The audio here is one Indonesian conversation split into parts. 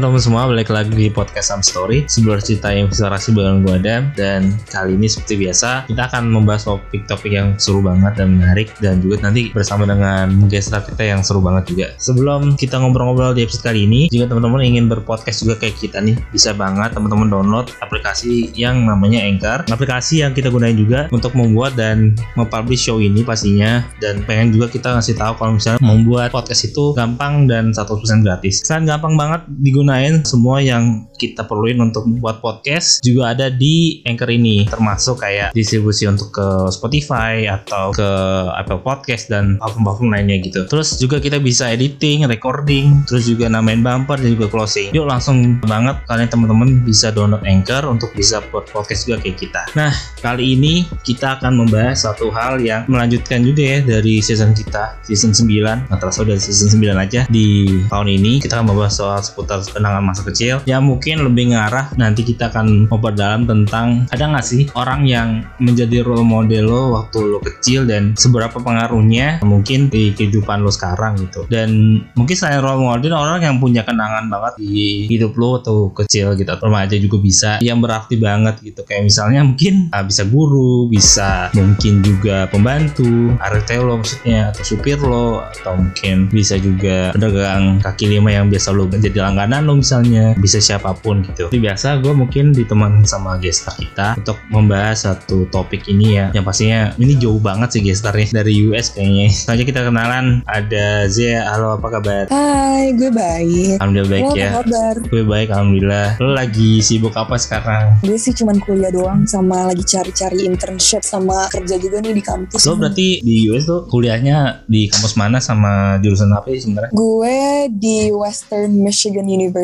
Teman-teman semua, balik lagi di podcast Sam Story Sebuah cerita yang inspirasi bareng gue Adam Dan kali ini seperti biasa Kita akan membahas topik-topik yang seru banget dan menarik. Dan juga nanti bersama dengan guest kita yang seru banget juga. Sebelum kita ngobrol-ngobrol di episode kali ini Jika teman-teman ingin berpodcast juga kayak kita nih Bisa banget teman-teman download aplikasi yang namanya Anchor. Aplikasi yang kita gunain juga untuk membuat dan mempublish show ini pastinya. Dan pengen juga kita ngasih tahu kalau misalnya membuat podcast itu gampang dan 100% gratis. Selain gampang banget digunain semua yang kita perluin untuk membuat podcast juga ada di Anchor ini termasuk kayak distribusi untuk ke Spotify atau ke Apple Podcast dan platform-platform lainnya gitu. Terus juga kita bisa editing, recording terus juga namain bumper dan juga closing. Yuk langsung banget kalian teman-teman bisa download Anchor untuk bisa buat podcast juga kayak kita. Nah kali ini kita akan membahas satu hal yang melanjutkan juga ya dari season kita season 9 nggak terasa dari season 9 aja di tahun ini. Kita akan membahas soal seputar kenangan masa kecil. Yang mungkin lebih ngarah nanti kita akan memperdalam tentang ada nggak sih orang yang menjadi role model lo waktu lo kecil dan seberapa pengaruhnya mungkin di kehidupan lo sekarang gitu. Dan mungkin selain role model orang yang punya kenangan banget di hidup lo atau kecil gitu atau remaja juga bisa yang berarti banget gitu. Kayak misalnya mungkin ah, bisa guru bisa mungkin juga pembantu RT lo maksudnya atau supir lo atau mungkin bisa juga pedagang kaki lima yang biasa lo jadi langganan lo misalnya bisa siapa pun gitu. Jadi biasa gue mungkin diteman sama gestar kita untuk membahas satu topik ini ya. Yang pastinya ini jauh banget sih gestarnya dari US kayaknya. Selanjutnya kita kenalan ada Zia. Halo apa kabar? Hai, gue baik. Alhamdulillah baik Lo ya. kabar? gue baik Alhamdulillah. Lo lagi sibuk apa sekarang? Gue sih cuman kuliah doang sama lagi cari-cari internship sama kerja juga nih di kampus. lo berarti di US tuh kuliahnya di kampus mana sama jurusan apa sih sebenarnya? Gue di Western Michigan University,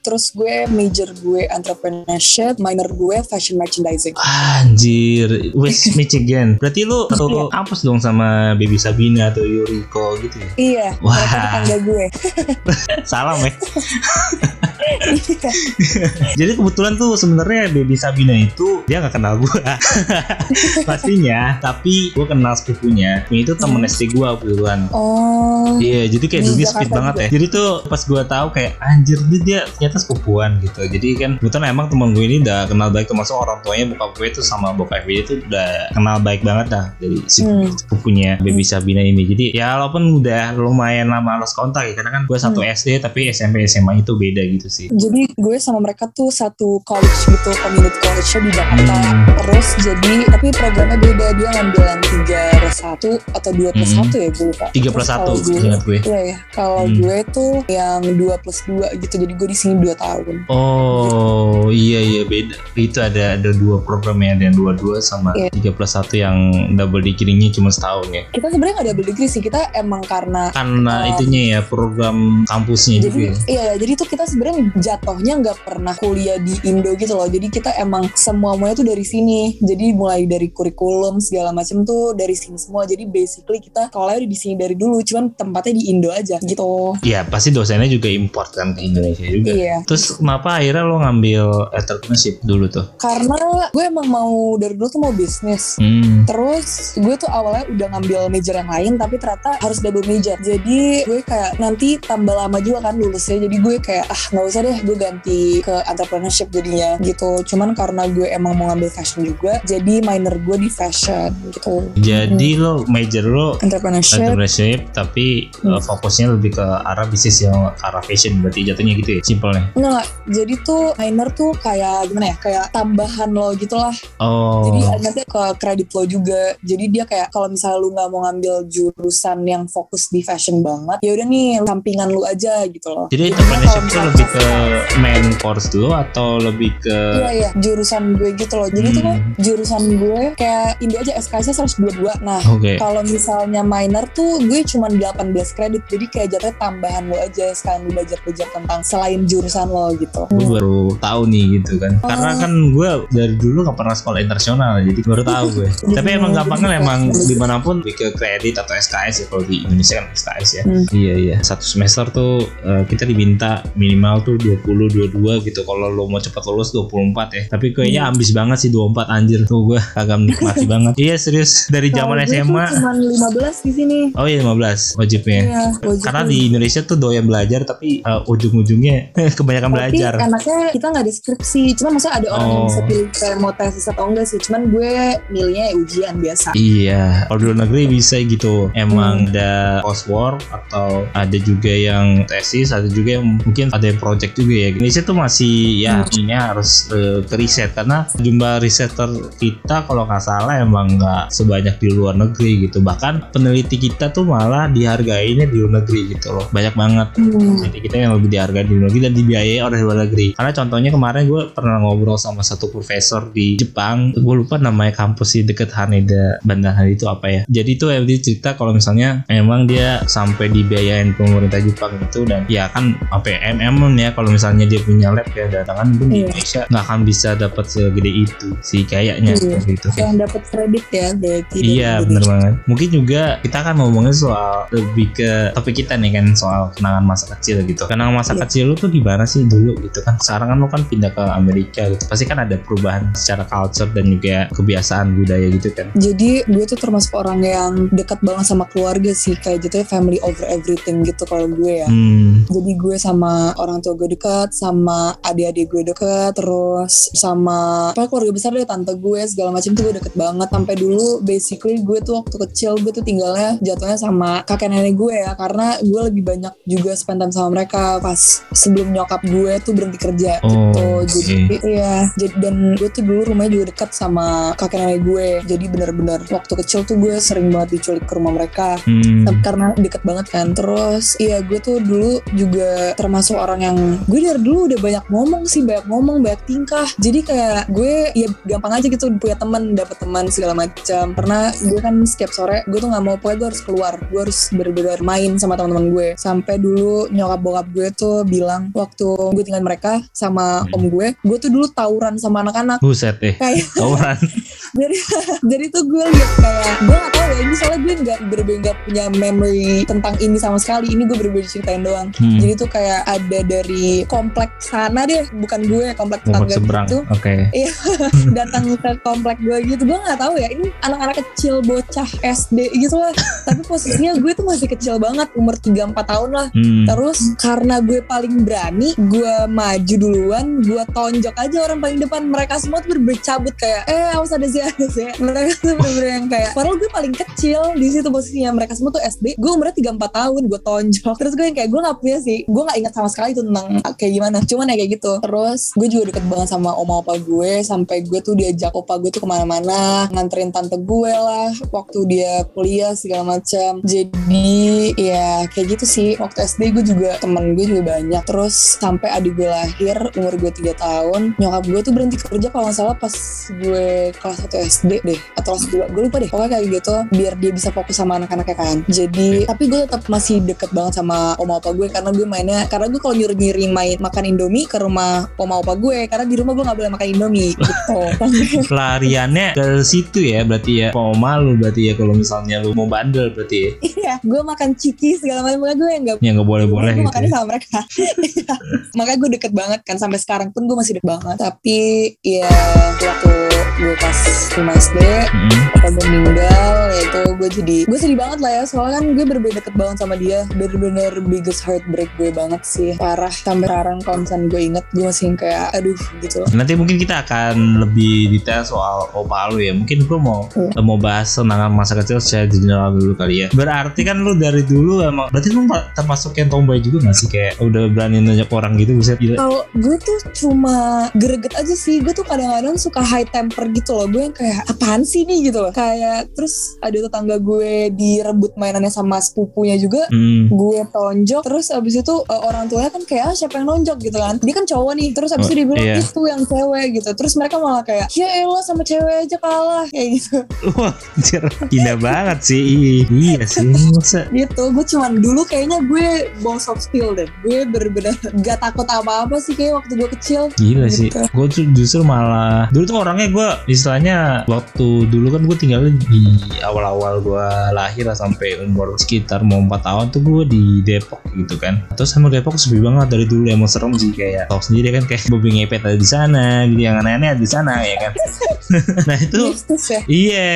terus gue major gue entrepreneurship, minor gue fashion merchandising. Anjir, West Michigan. Berarti lu satu Iya. kampus dong sama Baby Sabina atau Yuriko gitu ya? Iya, Wah. mereka tetangga gue. Salam ya. Iya. Jadi kebetulan tuh sebenarnya Baby Sabina itu dia nggak kenal gua. Pastinya, tapi gua kenal sepupunya. Ini itu temen SD gua kebetulan. oh, Iya, jadi kayak Jakarta speed banget juga. ya. Jadi tuh pas gua tahu kayak anjir dia, dia ternyata sepupuan gitu. Jadi kan kebetulan emang teman gue ini udah kenal baik termasuk orang tuanya bokap gue tuh sama bokap gue itu udah kenal baik banget dah dari si Hmm. sepupunya Baby Sabina ini. Jadi ya walaupun udah lumayan lama lost kontak ya karena kan gue satu Hmm. SD tapi SMP SMA itu beda gitu sih. Jadi gue sama mereka tuh satu college gitu, community college di Jakarta. Hmm. Terus jadi, tapi programnya beda. Dia ngambil yang 3 plus 1 atau 2 plus Hmm. 1 ya gue lupa. 3 plus Terus 1 kalau gue- ingat gue. Iya ya, kalau Hmm. gue tuh yang 2 plus 2 gitu. Jadi gue di sini 2 tahun. Oh iya iya beda. Itu ada ada dua program ya, ada yang dua dua sama Iya. tiga plus satu yang double degree-nya cuma setahun ya. Kita sebenarnya gak double degree sih. Kita emang karena Karena Oh. itunya ya program kampusnya juga. jadi ya. iya jadi tuh kita sebenarnya jatuhnya nggak pernah kuliah di Indo gitu loh jadi kita emang semua muanya tuh dari sini jadi mulai dari kurikulum segala macam tuh dari sini semua jadi basically kita kalau di sini dari dulu cuman tempatnya di Indo aja gitu Iya pasti dosennya juga import kan ke Indonesia juga. iya Terus kenapa akhirnya lo ngambil entrepreneurship dulu tuh? karena gue emang mau dari dulu tuh mau bisnis Hmm. Terus gue tuh awalnya udah ngambil major yang lain tapi ternyata harus double major. Jadi gue kayak nanti tambah lama juga kan lulusnya. Jadi gue kayak ah nggak usah deh gue ganti ke entrepreneurship jadinya gitu. Cuman karena gue emang mau ngambil fashion juga, jadi minor gue di fashion gitu. Jadi lo major lo Entrepreneurship. entrepreneurship tapi Hmm. uh, fokusnya lebih ke arah bisnis yang arah fashion berarti jatuhnya gitu ya simpelnya. Enggak, jadi tuh minor tuh kayak gimana ya? Kayak tambahan lo gitu lah. Oh. Jadi nanti ke kredit lo juga. Jadi dia kayak kalau misalnya lu nggak mau ngambil jurusan yang fokus di fashion banget, ya udah nih sampingan lu aja gitu loh. Jadi entrepreneurship misalnya- lebih ke main course dulu atau lebih ke Iya iya jurusan gue gitu loh. Jadi tuh Hmm. kan jurusan gue kayak Indo aja SKS-nya 122. Nah Oke. kalau misalnya minor tuh gue cuma 18 kredit. Jadi kayak jatuhnya tambahan lo aja sekalian lu belajar-belajar tentang selain jurusan lo gitu. Gue baru tahu nih gitu kan. Karena Oh. kan gue dari dulu gak pernah sekolah internasional jadi baru tahu gue. Tapi emang gampangnya emang di mana pun lebih ke kredit atau SKS ya kalau di Indonesia kan SKS ya. Hmm. Iya iya. Satu semester tuh eh, kita diminta minimal tuh 20 22 gitu kalau lo mau cepat lulus 24 ya tapi kayaknya Hmm. ambis banget sih 24 anjir tuh gue kagak menikmati banget iya serius dari zaman gue tuh SMA Cuman 15 di sini. oh iya 15 wajibnya Iya, wajib karena di Indonesia tuh doyan belajar tapi uh, ujung-ujungnya kebanyakan Tapi belajar enaknya kita nggak ada skripsi. Cuma maksudnya ada orang yang Oh. bisa pilih kayak mau tesis atau enggak sih. Cuman gue milihnya ya ujian biasa. Iya, kalau di luar negeri bisa gitu. Emang Hmm. ada coursework atau ada juga yang tesis, ada juga yang mungkin ada yang project juga ya. Indonesia tuh masih ya Hmm. ini harus eh, ke riset karena jumlah riseter kita kalau nggak salah emang nggak sebanyak di luar negeri gitu. Bahkan peneliti kita tuh malah dihargainya di luar negeri gitu loh. Banyak banget Hmm. jadi kita yang lebih dihargai di luar negeri dan dibiayai oleh luar negeri karena contohnya kemarin gue pernah ngobrol sama satu profesor di Jepang gue lupa namanya kampus di deket Haneda Bandar Haneda itu apa ya jadi itu dia cerita kalau misalnya emang dia sampai dibiayain pemerintah Jepang itu dan ya kan apa ya MM ya kalau misalnya dia punya lab ya datangan di Iya. Indonesia nggak akan bisa dapat segede itu sih kayaknya Iya. seperti itu Yang dapat kredit ya berarti. dari Iya bener banget Mungkin juga kita kan ngomongin soal Lebih ke topik kita nih kan Soal kenangan masa kecil gitu Kenangan masa Iya. kecil lu tuh gimana sih dulu gitu kan Sekarang kan lu kan pindah ke Amerika gitu Pasti kan ada perubahan secara culture dan juga kebiasaan budaya gitu kan Jadi gue tuh termasuk orang yang dekat banget sama keluarga sih kayak gitu family over everything gitu kalau gue ya. Hmm Jadi gue sama orang tua gue dekat, sama adik-adik gue dekat, terus sama apa keluarga besar deh tante gue segala macam tuh gue deket banget. Sampai dulu basically gue tuh waktu kecil gue tuh tinggalnya jatuhnya sama kakek nenek gue ya karena gue lebih banyak juga spend time sama mereka pas sebelum nyokap gue tuh berhenti kerja Oh, gitu. Jadi iya, jadi dan gue tuh dulu rumahnya juga dekat sama kakek nenek gue. Jadi bener-bener waktu kecil tuh gue sering banget diculik ke rumah mereka Hmm karena deket banget kan terus iya gue tuh dulu juga termasuk orang yang gue dari dulu udah banyak ngomong sih banyak ngomong banyak tingkah. Jadi kayak gue ya gampang aja gitu punya teman dapet teman segala macam. Karena gue kan setiap sore gue tuh nggak mau pokoknya gue harus keluar. Gue harus bener-bener main sama teman-teman gue. Sampai dulu nyokap bokap gue tuh bilang waktu gue tinggal mereka sama Hmm. om gue gue tuh dulu tawuran sama anak-anak. Buset deh kayak Tauran jadi jadi tuh gue liat kayak gue gak tahu ya ini soalnya gue nggak nggak punya memory tentang ini sama sekali. Ini gue bener-bener ceritain doang. Hmm. jadi tuh kayak ada dari komplek sana deh bukan gue komplek tetangga gitu Oke datang ke komplek gue gitu gue nggak tahu ya ini anak-anak kecil bocah SD gitu lah tapi posisinya gue tuh masih kecil banget umur 3-4 tahun lah hmm. Terus karena gue paling berani, gue maju duluan, gue tonjok aja orang paling depan. Mereka semua tuh bercabut kayak, eh awas ada sih ada sih. Mereka tuh bener-bener yang kayak, padahal gue paling kecil di situ posisinya. Mereka semua tuh SD, gue umurnya 3-4 tahun, gue tonjok. Terus gue yang kayak, gue gak punya sih, gue gak ingat sama sekali tuh tentang kayak gimana. Cuman ya kayak gitu. Terus gue juga deket banget sama oma opa gue, sampai gue tuh diajak opa gue tuh ke mana-mana, nganterin tante gue lah, waktu dia kuliah segala macam. Jadi ya kayak gitu sih. Waktu SD gue juga temen gue juga banyak. Terus sampai adik gue lahir umur gue 3 tahun, nyokap gue tuh berhenti kerja kalau nggak salah pas gue kelas 1 SD deh atau kelas 2 gue lupa deh. Pokoknya kayak gitu biar dia bisa fokus sama anak-anaknya kan. Jadi tapi gue tetap masih deket banget sama oma opa gue karena gue mainnya karena gue kalau nyuruh main makan indomie ke rumah oma opa gue karena di rumah gue nggak boleh makan indomie gitu. Pelariannya ke situ ya Berarti ya Mau malu berarti ya Kalau misalnya lu mau bandel berarti ya Iya, gue makan ciki segala macam gue yang gak Ya nggak boleh-boleh gue gitu makannya ya. sama mereka Iya. makanya gue deket banget kan sampai sekarang pun gue masih deket banget tapi ya waktu gue pas 5 SD Hmm. papa gue meninggal ya itu gue jadi gue sedih banget lah ya soalnya kan gue bener-bener deket banget sama dia bener-bener biggest heartbreak gue banget sih parah sampai sekarang kalau misalnya gue inget gue masih kayak aduh gitu Nanti mungkin kita akan lebih detail soal opa lu ya. Mungkin gue mau Hmm. mau bahas kenangan masa kecil secara general dulu kali ya. Berarti kan lu dari dulu emang berarti lu termasuk yang tomboy juga gak sih kayak udah berani nanya orang gitu bisa gila. kalau gue tuh cuma greget aja sih gue tuh kadang-kadang suka high temper gitu loh. Gue yang kayak apaan sih nih gitu loh. Kayak terus ada tetangga gue direbut mainannya sama sepupunya juga. Hmm. gue tonjok. Terus abis itu uh, orang tuanya kan kayak ah, siapa yang nonjok? gitu kan. Dia kan cowok nih. Terus abis Oh, itu dia bilang iya. itu yang cewek gitu. Terus mereka malah kayak ya elah sama cewek aja kalah. Kayak gitu. Wah, anjir. Indah banget sih. Ih, Iya sih. Masa? Gitu. Gue cuman dulu kayaknya gue bong soft skill deh. Gue bener-bener gak takut apa-apa sih kayak waktu gue kecil. Gila sih. Gitu. Gue tuh justru malah dulu tuh orangnya gue istilahnya waktu dulu kan gue tinggal di awal-awal gue lahir lah sampai umur sekitar mau 4 tahun tuh gue di Depok gitu kan terus sama Depok sepi banget dari dulu emang serem sih kayak tau sendiri kan kayak babi ngepet ada di sana gitu yang aneh-aneh ada di sana ya kan nah itu ya. Iya,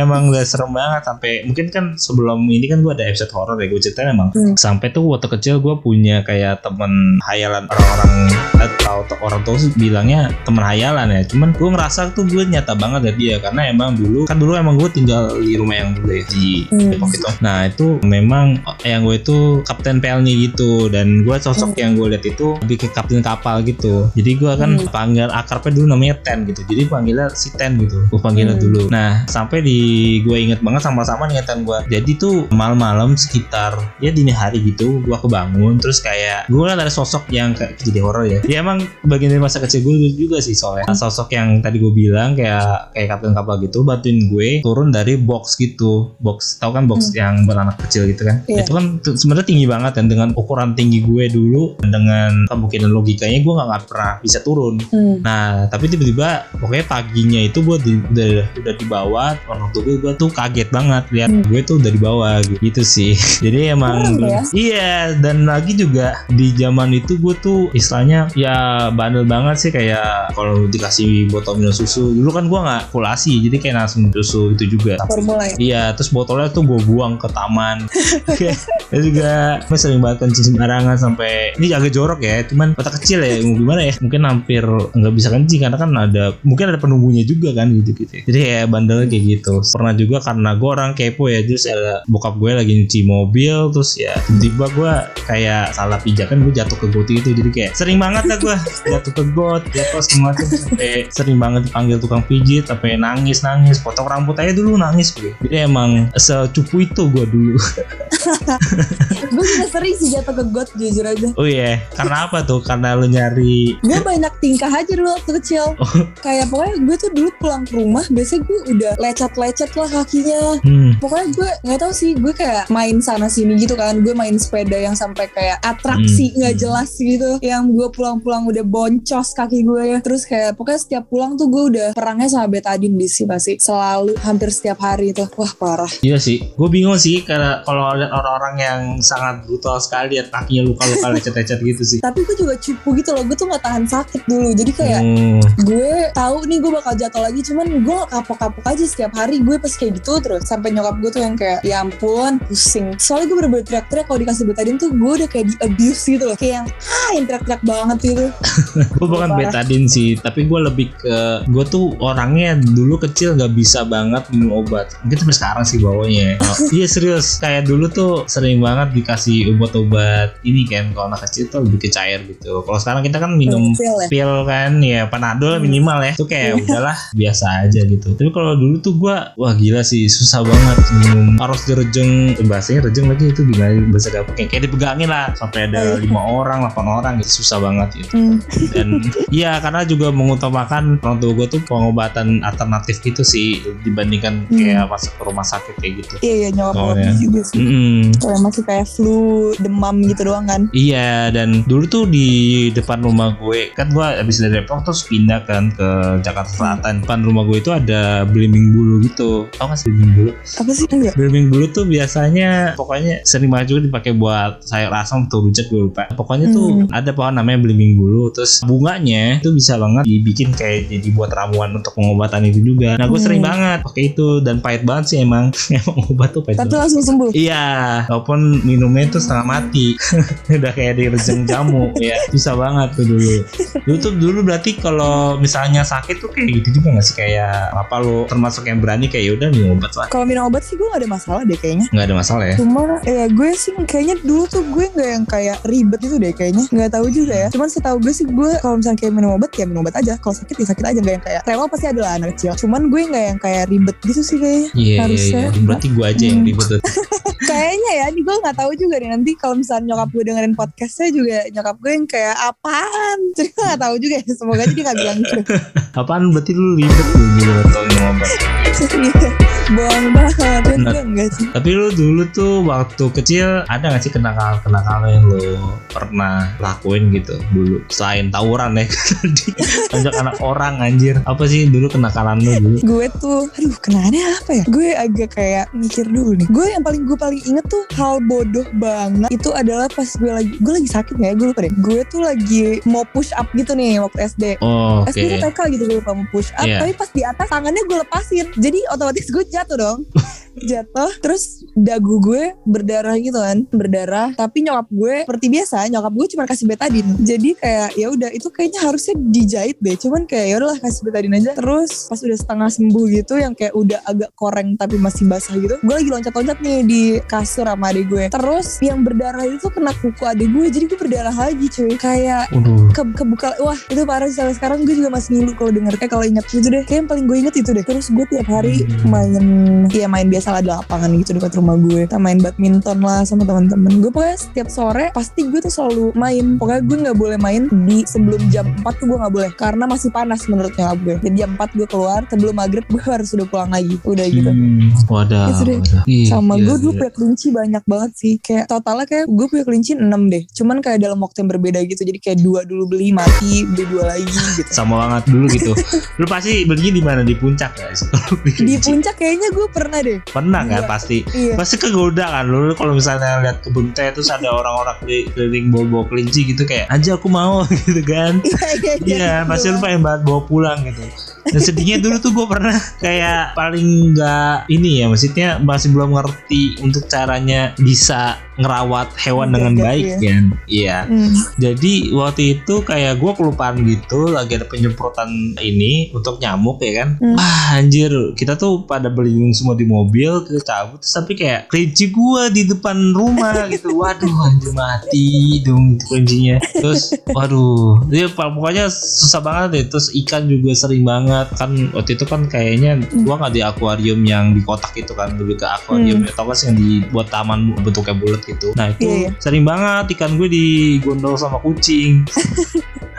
emang udah serem banget sampai mungkin kan sebelum ini kan gue ada episode horror ya gue ceritain emang Hmm. sampai tuh waktu kecil gue punya kayak temen hayalan orang-orang atau atau orang tua sih bilangnya temen hayalan ya. Cuman gue ngerasa tuh gue nyata banget ya dia karena emang dulu kan dulu emang gue tinggal di rumah yang dulu ya di Hmm. Depok itu. Nah itu memang yang gue itu kapten pelni gitu dan gue sosok Hmm. yang gue lihat itu lebih ke kapten kapal gitu. Jadi gue kan Hmm. panggil akrabnya dulu namanya Ten gitu. Jadi panggilnya si Ten gitu. Gue panggilnya Hmm. dulu. Nah sampai di gue inget banget sama-sama nih Ten gue. Jadi tuh malam-malam sekitar ya dini hari gitu gue kebangun terus kayak gue liat ada sosok yang kayak jadi horor ya. Ya emang bagian dari masa kecil gue juga sih soalnya. Sosok yang tadi gue bilang kayak kayak kapten kapal gitu bantuin gue turun dari box gitu. Box tahu kan box yang beranak kecil gitu kan. Iya. Itu kan sebenarnya tinggi banget dan dengan ukuran tinggi gue dulu dengan kemungkinan logikanya gue nggak pernah bisa turun. Hmm. Nah, tapi tiba-tiba pokoknya paginya itu gue di, udah, udah di bawah orang tua gue, gue tuh kaget banget lihat Hmm. gue tuh udah di bawah gitu, Gitu sih. Jadi emang Keren ya. iya dan lagi juga di zaman itu gue tuh istilahnya ya bandel banget sih kayak kalau dikasih botol minum susu dulu kan gue nggak kulasi jadi kayak langsung susu itu juga. Formula ya. Iya, terus botolnya tuh gue buang ke taman. Terus juga gue sering banget kencing sembarangan sampai ini agak jorok ya, cuman kota kecil ya, mau gimana ya? Mungkin hampir nggak bisa kencing karena kan ada mungkin ada penunggunya juga kan gitu gitu. Jadi kayak bandelnya kayak gitu. Pernah juga karena gue orang kepo ya, terus ada bokap gue lagi nyuci mobil, terus ya tiba-tiba gue kayak salah pijakan gue jatuh ke got itu, jadi kayak sering banget lah gue jatuh ke got, jatuh semua tuh sampai sering banget dipanggil tukang pijit, sampai nangis nangis, potong rambut aja dulu nangis gue. Jadi emang secupu itu gue dulu. gue juga sering sih jatuh ke got jujur aja. Oh iya, karena apa tuh? Karena lu nyari Gue banyak tingkah aja dulu waktu kecil. Oh. Kayak pokoknya gue tuh dulu pulang ke rumah, biasanya gue udah lecet-lecet lah kakinya. hmm, Pokoknya gue nggak tahu sih, gue kayak main sana sini gitu kan. Gue main sepeda yang sampai kayak atraksi Hmm. nggak jelas gitu. Yang gue pulang-pulang udah boncos kaki gue ya. Terus kayak pokoknya setiap pulang tuh gue udah perangnya sama betadine di sih pasti. Selalu hampir setiap hari itu. Wah parah. iya sih. Gue bingung sih karena kalau lihat orang-orang yang sangat brutal sekali ya kakinya luka-luka lecet-lecet gitu sih. Tapi gue juga cupu gitu loh. Gue tuh nggak tahan sakit dulu. Jadi kayak Hmm, gue tahu nih gue bakal jatuh lagi cuman gue gak kapok-kapok aja setiap hari gue pas kayak gitu terus sampai nyokap gue tuh yang kayak ya ampun pusing soalnya gue bener-bener teriak-teriak kalau dikasih betadine tuh gue udah kayak di abuse gitu loh kayak yang ah yang teriak-teriak banget gitu gue bukan Parah. betadine sih, tapi gue lebih ke gue tuh orangnya dulu kecil nggak bisa banget minum obat. Mungkin sampai sekarang sih bawanya. Oh, iya serius, kayak dulu tuh sering banget dikasih obat-obat ini kan kalau anak kecil tuh lebih ke cair gitu. Kalau sekarang kita kan minum Feel ya? pil kan ya panadol minimal ya. Itu kayak udahlah biasa aja gitu. Tapi kalau dulu tuh gua wah gila sih susah banget minum. Harus direjeng. Eh, bahasanya rejeng lagi itu gimana? Bahasa dapur kayak, kayak dipegangin lah. Sampai ada lima orang delapan orang gitu. Susah banget gitu. Hmm. dan iya karena juga mengutamakan orang tua gue tuh pengobatan alternatif gitu sih dibandingkan Hmm. kayak pas ke rumah sakit kayak gitu. Iya iya nyokap Oh, ya. juga sih. Mm-mm. Kayak masih kayak flu demam gitu doang kan. Iya dan dulu tuh di depan rumah gue kan gue habis dari Depok terus pindah kan ke Jakarta Selatan. Depan rumah gue itu ada belimbing bulu gitu. Tau gak sih belimbing bulu? Apa sih enggak belimbing bulu tuh biasanya pokoknya sering banget juga dipakai buat sayur asam atau rujak gue lupa. Pokoknya tuh Hmm. ada pohon namanya belimbing bulu terus bunganya itu bisa banget dibikin kayak jadi buat ramuan untuk pengobatan itu juga. Nah gue Hmm. sering banget pakai itu dan pahit banget sih emang. Emang obat tuh pahit tapi banget. langsung sembuh? Iya, walaupun minumnya itu setengah mati, udah kayak direjeng jamu, ya susah banget tuh dulu. Dulu tuh dulu berarti kalau misalnya sakit tuh kayak gitu juga nggak sih? Kayak apa lo termasuk yang berani kayak yaudah minum obat lah, kalau minum obat sih gue gak ada masalah deh kayaknya. Nggak ada masalah ya. Cuma ya gue sih kayaknya dulu tuh gue nggak yang kayak ribet itu deh kayaknya. Nggak tahu juga ya. Cuman setahu gue sih gue kalau misalnya kayak minum obat ya minum obat aja. Kalau sakit ya sakit aja. Nggak yang kayak rewel pasti ada lah anak kecil. Cuman gue nggak yang kayak ribet gitu sih kayaknya. Iya iya Harusnya. iya, berarti gue aja yang ribet. Kayaknya ya, nih gue nggak tahu juga nih nanti kalau misalnya nyokap gue dengerin podcastnya juga nyokap gue yang kayak apaan. Jadi gue nggak tahu juga ya. Semoga aja dia nggak bilang gitu. Apaan berarti lu ribet tuh dulu atau? Iya. Bohong banget enggak enggak sih Tapi lu dulu tuh waktu kecil ada gak sih kenakalan-kenakalan yang lu pernah lakuin gitu dulu? Selain tawuran ya tadi ajak anak orang anjir. Apa sih dulu kenakalan lu dulu? gue tuh aduh kenanya apa ya gue agak kayak mikir dulu nih gue yang paling gue paling inget tuh hal bodoh banget itu adalah pas gue lagi gue lagi sakit nggak ya gue lupa deh gue tuh lagi mau push up gitu nih waktu SD Oh, Oke. SD tuh TK gitu gue lupa mau push up Iya. tapi pas di atas tangannya gue lepasin jadi otomatis gue jatuh dong jatuh terus dagu gue berdarah gitu kan berdarah. Tapi nyokap gue seperti biasa nyokap gue cuma kasih betadin jadi kayak ya udah itu kayaknya harusnya dijahit deh. Cuman kayak ya udahlah kasih betadin aja. Terus pas udah setengah sembuh gitu yang kayak udah agak koreng tapi masih basah gitu gue lagi loncat-loncat nih di kasur sama adik gue. Terus yang berdarah itu kena kuku adik gue jadi gue berdarah lagi cuy. Kayak ke kebuka wah itu parah sih sampai sekarang. Gue juga masih ngilu kalau denger eh kalau ingat gitu deh. Kayak yang paling gue inget itu deh. Terus gue tiap hari Hmm. main ya main biasa lah di lapangan gitu dekat rumah gue kita main badminton lah sama teman-teman gue pokoknya setiap sore pasti gue tuh selalu main pokoknya gue nggak boleh main di sebelum jam 4 tuh gue nggak boleh karena masih panas menurut nyokap gue jadi jam 4 gue keluar sebelum maghrib gue harus udah pulang lagi udah gitu Hmm, wadah. Itu deh. wadah. Ih, sama gila, gue dulu gila. punya kelinci banyak banget sih kayak totalnya kayak gue punya kelinci 6 deh cuman kayak dalam waktu yang berbeda gitu jadi kayak dua dulu beli mati beli dua lagi gitu sama banget dulu gitu. Lu pasti belinya di mana? Di puncak beli di puncak kayaknya gue pernah deh Pernah kan Iya. pasti. iya Pasti kegoda kan lu lu kalau misalnya lihat kebun teh terus ada orang-orang keli- keliling bawa-bawa kelinci gitu kayak aja aku mau gitu kan. iya iya Iya, pasti lu pengen banget bawa pulang gitu. Dan sedihnya dulu tuh gue pernah kayak paling nggak ini ya, maksudnya masih belum ngerti untuk caranya bisa ngerawat hewan dengan Jaga, baik iya. kan. Iya. Hmm. Jadi waktu itu kayak gue kelupaan gitu, lagi ada penyemprotan ini untuk nyamuk ya kan. Hmm. Wah anjir, kita tuh pada beli semua di mobil, kita cabut, terus tapi kayak kelinci gue di depan rumah gitu. Waduh anjir mati dong kelincinya. Terus waduh, dia pokoknya susah banget deh. Terus ikan juga sering banget kan waktu itu kan kayaknya gua nggak di akuarium yang di kotak itu kan lebih ke akuarium Hmm. atau kan yang dibuat taman bentuknya bulat gitu. Nah itu Iya, iya. sering banget ikan gue digondol sama kucing.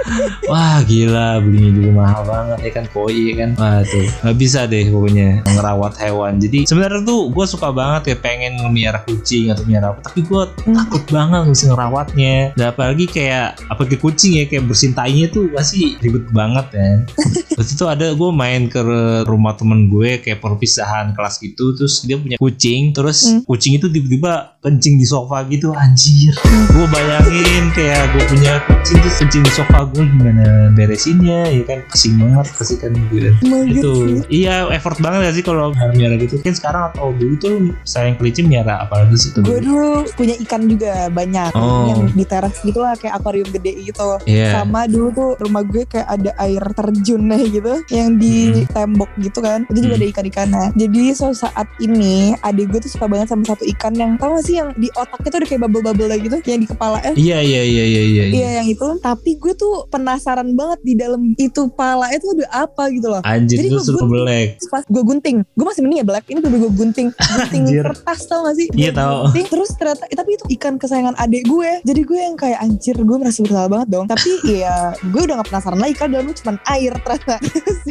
Wah gila belinya juga mahal banget ya kan koi ya kan. Wah tuh nggak bisa deh pokoknya ngerawat hewan. Jadi sebenarnya tuh gue suka banget ya pengen ngemelihara kucing atau melihara apa Tapi gue Hmm. takut banget mesti ngerawatnya. Dan apalagi kayak apalagi kucing ya kayak bersihin tainya tuh pasti ribet banget kan Waktu itu ada gue main ke rumah temen gue kayak perpisahan kelas gitu Terus dia punya kucing Terus Hmm. kucing itu tiba-tiba kencing di sofa gitu anjir. Gue bayangin kayak gue punya kucing terus kencing di sofa gue gimana beresinnya ya kan? Pusing banget pasti kan gitu. Emang itu iya effort banget gak sih kalau miara gitu? Kan sekarang atau dulu tuh sayang kelinci miara apa lagi sih tuh? Gue dulu punya ikan juga banyak. Oh. yang di teras gitu lah kayak akuarium gede gitu. Iya. sama dulu tuh rumah gue kayak ada air terjunnya gitu yang di tembok gitu kan. Itu juga Hmm. ada ikan-ikannya jadi suatu saat ini adik gue tuh suka banget sama satu ikan yang tau gak sih yang di otaknya tuh ada kayak bubble-bubble gitu yang di kepala eh iya iya iya iya iya. Iya yang itu. Tapi gue tuh penasaran banget Di dalam itu pala itu ada apa gitu loh. Anjir Jadi gua suruh belek Terus Pas gue gunting Gue masih mending ya black. Ini gue gunting Gunting Anjir. kertas tau gak sih? Iya, gunting, Terus ternyata eh, Tapi itu ikan kesayangan adik gue. Jadi gue yang kayak Anjir gue merasa bersalah banget dong. Tapi ya Gue udah gak penasaran lagi Kan dalamnya cuma air ternyata.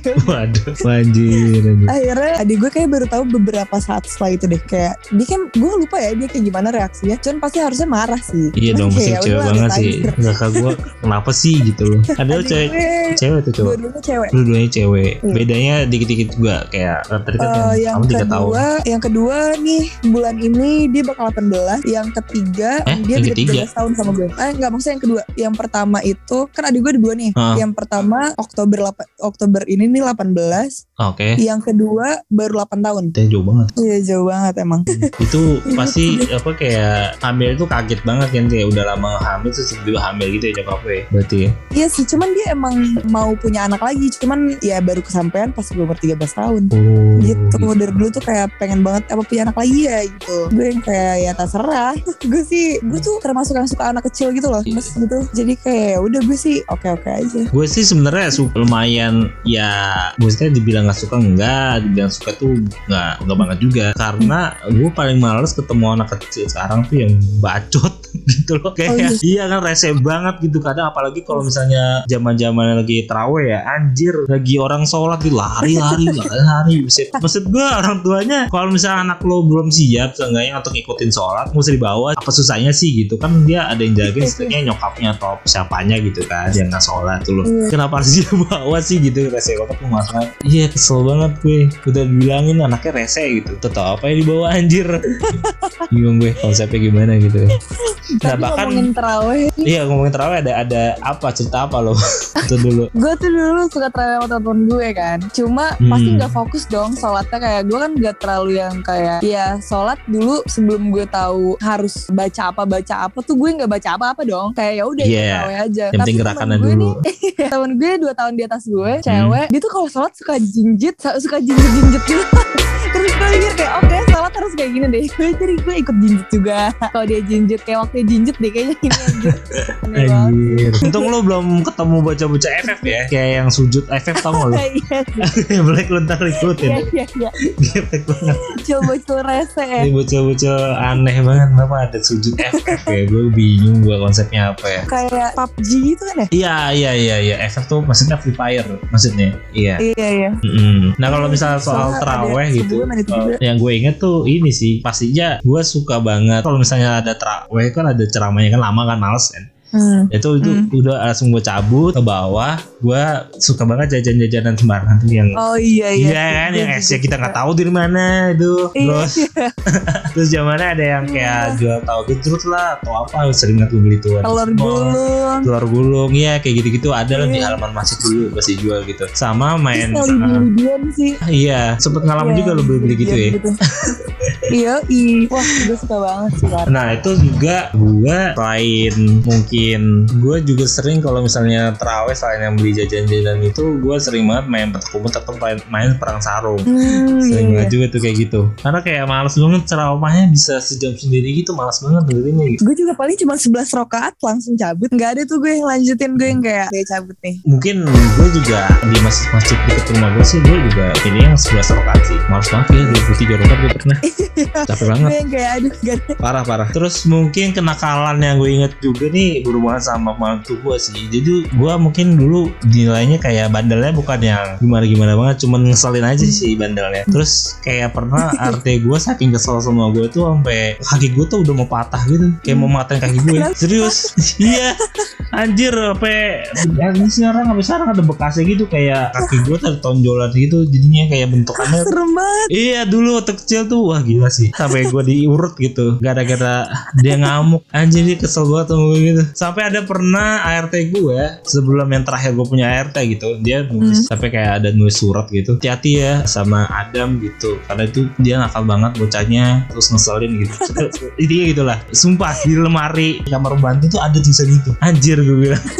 Ya waduh anjir anjir. Akhirnya adik gue kayak baru tahu beberapa saat setelah itu deh. Kayak dia kan gue lupa ya dia kayak gimana reaksinya. Cuman pasti harusnya marah sih. Iya Cuman dong, kayak, cewek banget sih. aja. Enggak kak gue kenapa sih? gitu loh. Padahal Adik cewek cewek tuh cowok. dua-duanya cewek Dua-duanya cewek. Iya. Bedanya dikit-dikit juga kayak tadi kan Eh, yang kamu tiga tahun. kedua, yang kedua nih bulan ini dia bakal 18. Yang ketiga Eh, dia yang beda ketiga? 13 tahun sama gue. Eh enggak maksudnya yang kedua. Yang pertama itu kan adik gue ada dua nih. Ah. Yang pertama Oktober 8, Oktober ini nih 18. Oke. Yang kedua baru 8 tahun. Itu jauh banget. Iya jauh banget emang. itu pasti apa kayak hamil itu kaget banget kan kayak udah lama hamil terus tiba hamil gitu ya nyokap gue berarti ya Iya sih, cuman dia emang mau punya anak lagi. Cuman ya baru kesampaian pas gue umur 13 tahun. oh gitu dari dulu tuh kayak pengen banget apa punya anak lagi ya gitu gue yang kayak ya terserah gue sih gue tuh termasuk yang suka anak kecil gitu loh Iya. mas gitu jadi kayak ya udah gue sih oke oke aja gue sih sebenarnya lumayan ya maksudnya dibilang dibilang nggak suka enggak dibilang suka tuh nggak nggak banget juga karena gue paling males ketemu anak kecil sekarang tuh yang bacot gitu loh kayak Oh, iya. iya kan rese banget gitu kadang apalagi kalau misalnya zaman zaman lagi terawih ya anjir lagi orang sholat di lari lari lari lari Buset. maksud gue orang tuanya kalau misalnya anak lo belum siap seenggaknya untuk ngikutin sholat usah dibawa apa susahnya sih gitu kan dia ada yang jagain setidaknya nyokapnya atau siapanya gitu kan yang nggak sholat tuh loh Iya. kenapa harus dia bawa sih gitu rese banget tuh mas Mat. iya kesel banget gue udah dibilangin anaknya rese gitu tetap apa yang dibawa anjir bingung gue konsepnya gimana gitu nah bahkan ngomongin terawih, iya ngomongin terawih ada ada apa cerita apa lo itu dulu gue tuh dulu suka terawih sama temen gue kan. Cuma Hmm. pasti nggak fokus dong sholatnya kayak gue kan gak terlalu yang kayak ya sholat dulu sebelum gue tahu harus baca apa baca apa tuh gue nggak baca apa apa dong. Kayak ya udah Iya. terawih aja. yang penting gerakannya dulu nih, temen gue dua tahun di atas gue, Hmm. cewek, dia tuh kalau sholat suka jinjit, suka jinjit jinjit mikir kayak oke sholat harus kayak gini deh. Gue jadi gue ikut jinjit juga. Kalau dia jinjit kayak waktu dia jinjit deh kayaknya ini anjir. Anjir. Untung lo belum ketemu baca-baca FF ya Kayak yang sujud FF tau gak lo Iya, Yang Black lo ntar iya, ikutin iya, iya. Gepek banget Bocil-bocil rese ya. Ini bocil-bocil aneh banget Kenapa ada sujud FF ya Gue bingung gue konsepnya apa ya Kayak PUBG gitu kan ya? Iya iya iya iya FF tuh maksudnya Free Fire Maksudnya Iya Iya, iya. Nah kalau misalnya soal ada gitu, uh, juga. yang gue inget tuh ini sih pastinya gue suka banget kalau misalnya ada teraweh kan ada ceramahnya kan lama kan males kan. Hmm. Itu itu Hmm. udah langsung gue cabut ke bawah. Gue suka banget jajan-jajanan sembarangan tuh yang Oh iya iya. Iya kan Gue yang esnya kita suka. nggak tahu dari mana itu. Iya, Terus iya. terus zamannya ada yang kayak Iya. jual tahu gejrot lah atau apa sering banget gue beli tuh. telur gulung. Telur gulung ya kayak gitu-gitu ada lah di Iya. halaman masjid dulu masih jual gitu. Sama main uh, sih. Iya, sempet ngalamin Iya, juga lo beli-beli gitu ya. lidian Iya, i. Wah, gue suka banget sih. Nah itu juga gue selain mungkin gue juga sering kalau misalnya terawih selain yang beli jajan-jajan itu gue sering banget main petak umpet atau main, main perang sarung. Hmm, Sering iya. banget juga tuh kayak gitu. Karena kayak males banget ceramahnya bisa sejam sendiri gitu, males banget dengerinnya gitu. Gue juga paling cuma 11 rokaat langsung cabut. Gak ada tuh gue yang lanjutin gue yang kayak kayak cabut nih. Mungkin gue juga di masjid-masjid dekat rumah gue sih gue juga pilih yang 11 rakaat sih. Males banget ya 23 rakaat gue pernah. Capek banget. Gue yang kayak aduh gak ada. parah parah terus mungkin kenakalan yang gue inget juga nih berhubungan sama mantu gue sih. Jadi gue mungkin dulu nilainya kayak bandelnya bukan yang gimana gimana banget cuman ngeselin aja sih bandelnya. Terus kayak pernah RT gue saking kesel sama gue tuh sampai kaki gue tuh udah mau patah gitu kayak mau matain kaki gue serius? Iya. Anjir sampai ini sekarang sampai sekarang ada bekasnya gitu kayak kaki gue tuh tonjolan gitu jadinya kayak bentukannya. Serem banget. Iya dulu waktu kecil tuh wah gila sih. Sampai gue diurut gitu gara-gara dia ngamuk. Anjir dia kesel banget sama gue gitu sampai ada pernah ART gue sebelum yang terakhir gue punya ART gitu dia nulis sampai kayak ada nulis surat gitu. Hati-hati ya sama Adam gitu karena itu dia nakal banget bocahnya terus ngeselin gitu. Intinya gitulah. Sumpah di lemari kamar pembantu tuh ada tulisan itu. Anjir gue bilang.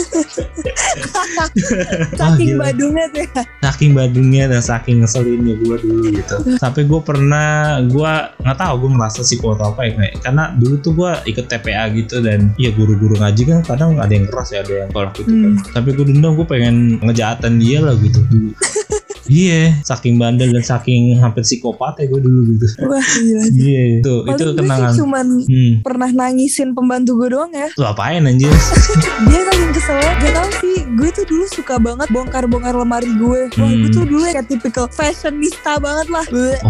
Saking gila. badungnya tuh ya. saking badungnya dan saking ngeselinnya gue dulu gitu. Sampai gue pernah gue nggak tahu gue merasa atau apa ya kayak karena dulu tuh gue ikut TPA gitu dan ya guru-guru ngaji kan kadang ada yang keras ya ada yang galak gitu kan. Tapi gue dendam gue pengen ngejahatan dia lah gitu. dulu iya. Saking bandel dan saking hampir psikopat ya gue dulu gitu. Wah gila. iya. Itu Paling itu sih kenangan. cuman hmm. pernah nangisin pembantu gue doang ya. lu apain anjir? Dia saking kesel. Gak tau sih Gue tuh dulu suka banget bongkar-bongkar lemari gue Wah Hmm. gue tuh dulu kayak typical fashionista banget lah.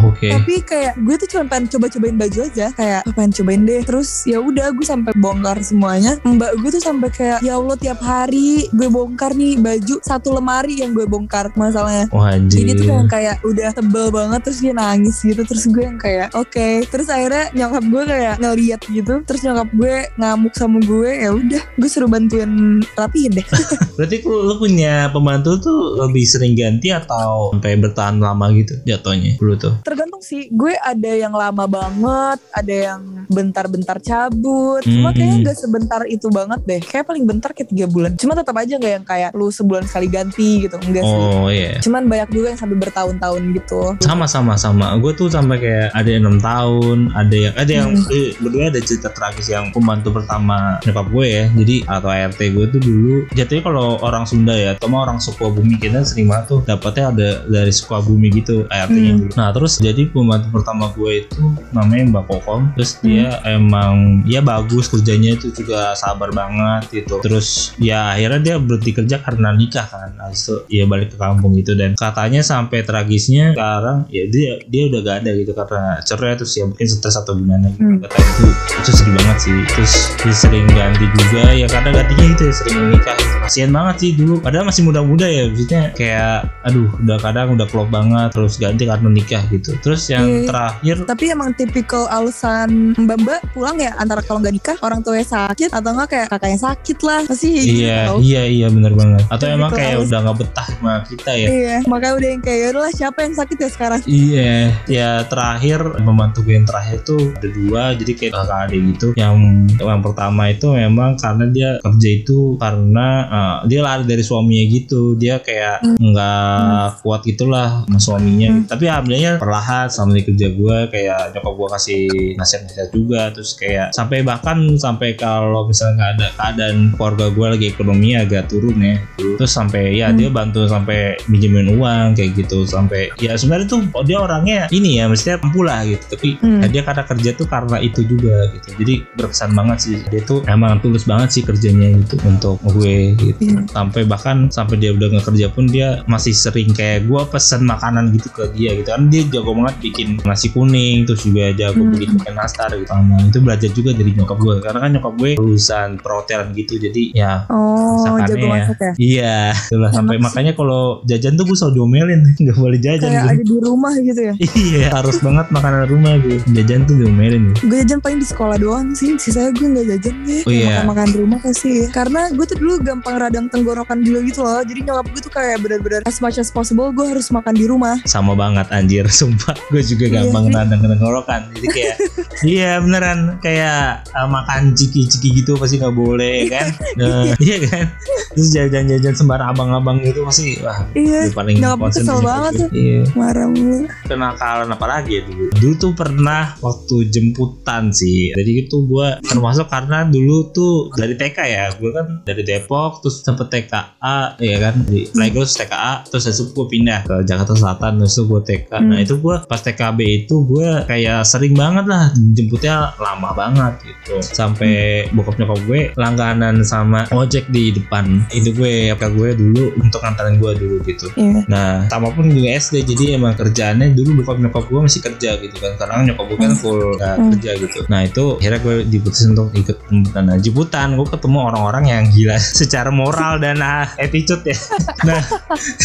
Oke. Tapi kayak gue tuh cuma pengen coba-cobain baju aja. Kayak "Ah, pengen cobain deh. Terus ya udah gue sampai bongkar semuanya. Mbak gue tuh sampai kayak Ya Allah tiap hari gue bongkar nih baju Satu lemari yang gue bongkar. Masalahnya. Wah anjir jadi tuh yang kayak udah tebel banget terus dia nangis gitu terus gue yang kayak oke terus akhirnya nyokap gue kayak ngeliat gitu terus nyokap gue ngamuk sama gue ya udah gue suruh bantuin rapihin deh Berarti lu, lu punya pembantu tuh lebih sering ganti atau sampai bertahan lama gitu jatuhnya dulu tuh? tergantung sih gue ada yang lama banget ada yang bentar-bentar cabut cuma Hmm. kayaknya nggak sebentar itu banget deh kayak paling bentar kayak tiga bulan cuma tetap aja nggak yang kayak lu sebulan sekali ganti gitu enggak sih Oh iya. cuman banyak juga yang sampai bertahun-tahun gitu. Sama sama sama. Gue tuh sampai kayak ada yang enam tahun ada yang ada yang Hmm. eh, berdua ada cerita tragis yang pembantu pertama nyokap gue ya. Jadi atau ART gue tuh dulu jatuhnya kalau orang Sunda ya atau orang Sukabumi kita sering banget tuh dapatnya ada dari Sukabumi gitu ART-nya Hmm. dulu. Nah terus jadi pembantu pertama gue itu namanya Mbak Kokom. Terus Hmm. dia emang ya bagus kerjanya itu juga sabar banget gitu. Terus ya akhirnya dia berhenti kerja karena nikah kan. Itu ya balik ke kampung gitu. Dan katanya sampai tragisnya sekarang ya dia dia udah gak ada gitu karena cerai terus ya mungkin stres atau gimana gitu. Hmm. katanya itu itu sedih banget sih. Terus dia sering ganti juga ya kadang gantinya gitu ya sering menikah gitu. kasihan banget sih dulu. Padahal masih muda-muda ya maksudnya kayak aduh udah kadang udah klop banget terus ganti karena nikah gitu. Terus yang Iya. terakhir tapi emang tipikal alasan mbak-mbak pulang ya antara kalau nggak nikah orang tuanya sakit atau enggak kayak kakaknya sakit lah pasti kayak gitu. iya iya iya bener banget. Atau Gitu, emang kayak harus- udah nggak betah sama kita ya. Iya, makanya udah yang kayak "Yaudah lah siapa yang sakit ya sekarang Iya, ya terakhir pembantu gue yang terakhir tuh ada dua, jadi kayak kakak adik gitu. Yang yang pertama itu memang karena dia kerja itu karena eh, dia lari dari suaminya gitu, dia kayak Hmm. nggak kuat gitulah sama suaminya. Hmm. Tapi alhamdulillah perlahan sama di kerja gue kayak nyokap gue kasih nasihat-nasihat juga, terus kayak sampai bahkan sampai kalau misalnya nggak ada keadaan keluarga gue lagi ekonomi agak turun ya, terus sampai ya Hmm. dia bantu sampai minjemin uang kayak gitu sampai ya sebenarnya tuh oh, dia orangnya ini ya mestinya mampu lah gitu. Tapi Hmm. ya dia karena kerja tuh karena itu juga gitu. Jadi berkesan banget sih. Dia tuh emang tulus banget sih kerjanya gitu untuk gue gitu. Iya. sampai bahkan sampai dia udah nggak kerja pun dia masih sering kayak gue pesen makanan gitu ke dia gitu. Kan dia jago banget bikin nasi kuning terus juga jago Hmm. bikin ikan nastar gitu. Sama itu belajar juga dari nyokap gue karena kan nyokap gue lulusan perhotelan gitu. Jadi ya oh jago ya. ya? Iya, itulah sampai makanya kalau jajan tuh gue selalu diomelin, nggak boleh jajan. kayak gue. ada di rumah gitu ya iya, harus banget makanan rumah gue. Jajan tuh diomelin. gue jajan paling di sekolah doang sih sisanya gue nggak jajan deh Oh, iya. makan makan rumah pasti ya karena gue tuh dulu gampang radang tenggorokan dulu gitu loh jadi nyokap gue tuh kayak benar-benar as much as possible gue harus makan di rumah Sama banget anjir, sumpah. Gue juga Iya gampang sih. nadang tenggorokan. Jadi kayak, iya beneran kayak uh, makan ciki-ciki gitu pasti nggak boleh kan? Nah, iya kan? Terus jajan-jajan sembarang abang-abang gitu pasti wah iya paling Concern kesel banget gitu. tuh. Iya. marah mulu. Kenakalan apa lagi ya dulu? Dulu tuh pernah waktu jemputan sih. Jadi itu gue termasuk karena dulu tuh dari TK ya. Gue kan dari Depok terus sempet TKA ya kan? Di terus TKA terus habis gue pindah ke Jakarta Selatan terus itu gue TK nah Hmm. itu gue pas TKB itu gue kayak sering banget lah jemputnya lama banget gitu. Sampai bokap nyokap gue langganan sama ojek di depan. Itu gue apa gue dulu untuk nganterin gue dulu gitu. Iya. Nah, sama pun juga SD jadi emang kerjaannya dulu bokap nyokap gue masih kerja gitu kan karena nyokap gue kan Hmm. full nggak Hmm. kerja gitu. Nah itu akhirnya gue diputusin untuk ikut jemputan. Nah jemputan gue ketemu orang-orang yang gila secara moral dan ah, attitude ya. Nah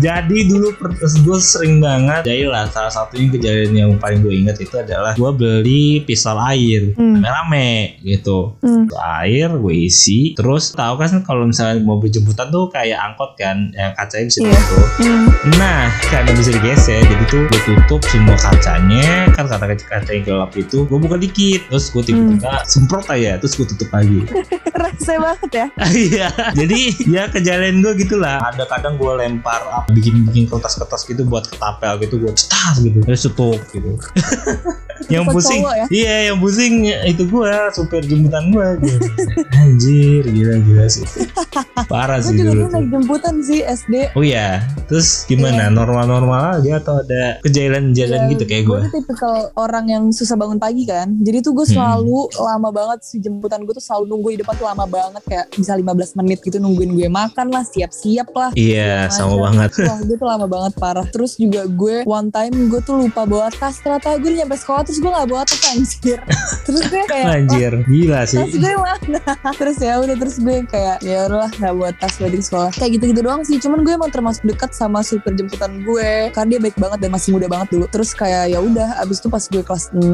jadi dulu gue sering banget jadi lah salah satunya kejadian yang paling gue ingat itu adalah gue beli pistol air Hmm. rame-rame gitu Hmm. air gue isi terus tahu kan kalau misalnya mobil jemputan tuh kayak angkot kan yang kacanya bisa Iya. Hmm. Nah karena bisa digeser jadi tuh gue tutup semua kacanya. Kan kata kaca kaca yang gelap itu gue buka dikit terus gue tiba-tiba semprot aja terus gue tutup lagi. Rese banget ya. Iya. Jadi ya kejadian gue gitulah. Ada kadang gue lempar apa bikin bikin kertas-kertas gitu buat ketapel gitu gue cetas gitu. Terus tutup gitu. Yang pusing. ya? iya yang pusing itu gue supir jemputan gue anjir gila gila sih. Parah gue sih juga dulu dulu tuh. naik jemputan sih SD Oh iya, terus gimana? Iya. Normal-normal aja atau ada kejailan-jailan Iya, gitu kayak gue? tuh tipikal orang yang susah bangun pagi kan. Jadi tuh gue Hmm. selalu lama banget si jemputan gue tuh selalu nunggu di depan tuh lama banget kayak bisa 15 menit gitu nungguin gue makan lah, siap-siap lah. Iya, Segala sama macam. banget. Wah gue tuh lama banget parah Terus juga gue one time gue tuh lupa bawa tas Ternyata gue udah nyampe sekolah terus gue gak bawa tas anjir Terus gue kayak Anjir, gila "Wah, tas sih. gue mana terus ya udah terus gue kayak ya udahlah nggak buat tas balik sekolah kayak gitu gitu doang sih cuman gue emang termasuk dekat sama supir jemputan gue. Karena dia baik banget dan masih muda banget dulu. Terus kayak ya udah abis itu pas gue kelas 6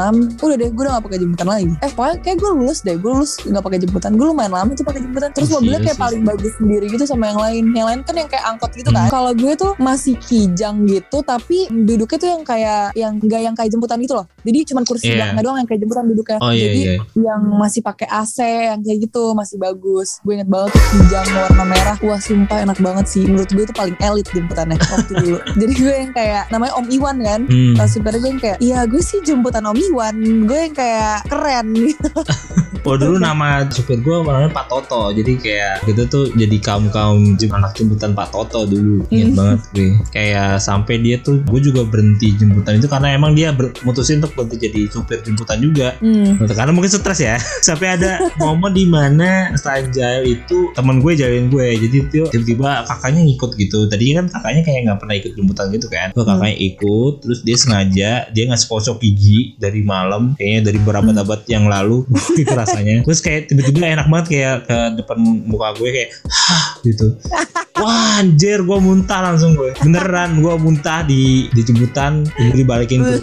udah deh gue udah gak pakai jemputan lagi. Eh pokoknya kayak gue lulus deh gue lulus nggak pakai jemputan. Gue lumayan lama tuh pakai jemputan. Terus Oh, mobilnya kayak paling bagus sendiri gitu sama yang lain. Yang lain kan yang kayak angkot gitu kan. Hmm. kalau gue tuh masih kijang gitu tapi duduknya tuh yang kayak yang nggak yang kayak jemputan gitu loh. Jadi cuman kursi Iya. belakangnya doang yang kayak jemputan duduknya. Oh iya jadi iya. yang masih pakai AC yang kayak gitu masih bagus. Gue inget banget tuh kijang warna merah. Wah sumpah enak banget sih. Menurut gue itu paling elit jemputannya waktu dulu. Jadi gue yang kayak namanya Om Iwan kan? Hmm. Supirnya gue yang kayak Iya gue sih jemputan Om Iwan. Gue yang kayak keren gitu. Oh dulu nama supir gue namanya Pak Toto. Jadi kayak gitu tuh jadi kaum-kaum anak jemputan Pak Toto dulu. Ingat Hmm. banget gue. Kayak sampai dia tuh Gue juga berhenti jemputan itu Karena emang dia ber- mutusin untuk berhenti jadi supir jemputan juga. Hmm. Karena mungkin stres ya. Sampai ada momen di mana setelah jail itu temen gue jailin gue. Jadi tuh tiba-tiba kakaknya ngikut gitu. Tadinya kan kakaknya kayak nggak pernah ikut jemputan gitu kan. Tuh kakaknya ikut Terus dia sengaja Dia ngasih kosok gigi dari malam Kayaknya dari berabad-abad yang lalu. Gitu rasanya. Terus kayak tiba-tiba enak banget kayak ke depan muka gue kayak Hah gitu. Wah anjir gue muntah langsung gue. Beneran gue muntah di di jemputan Gue dibalikin ke.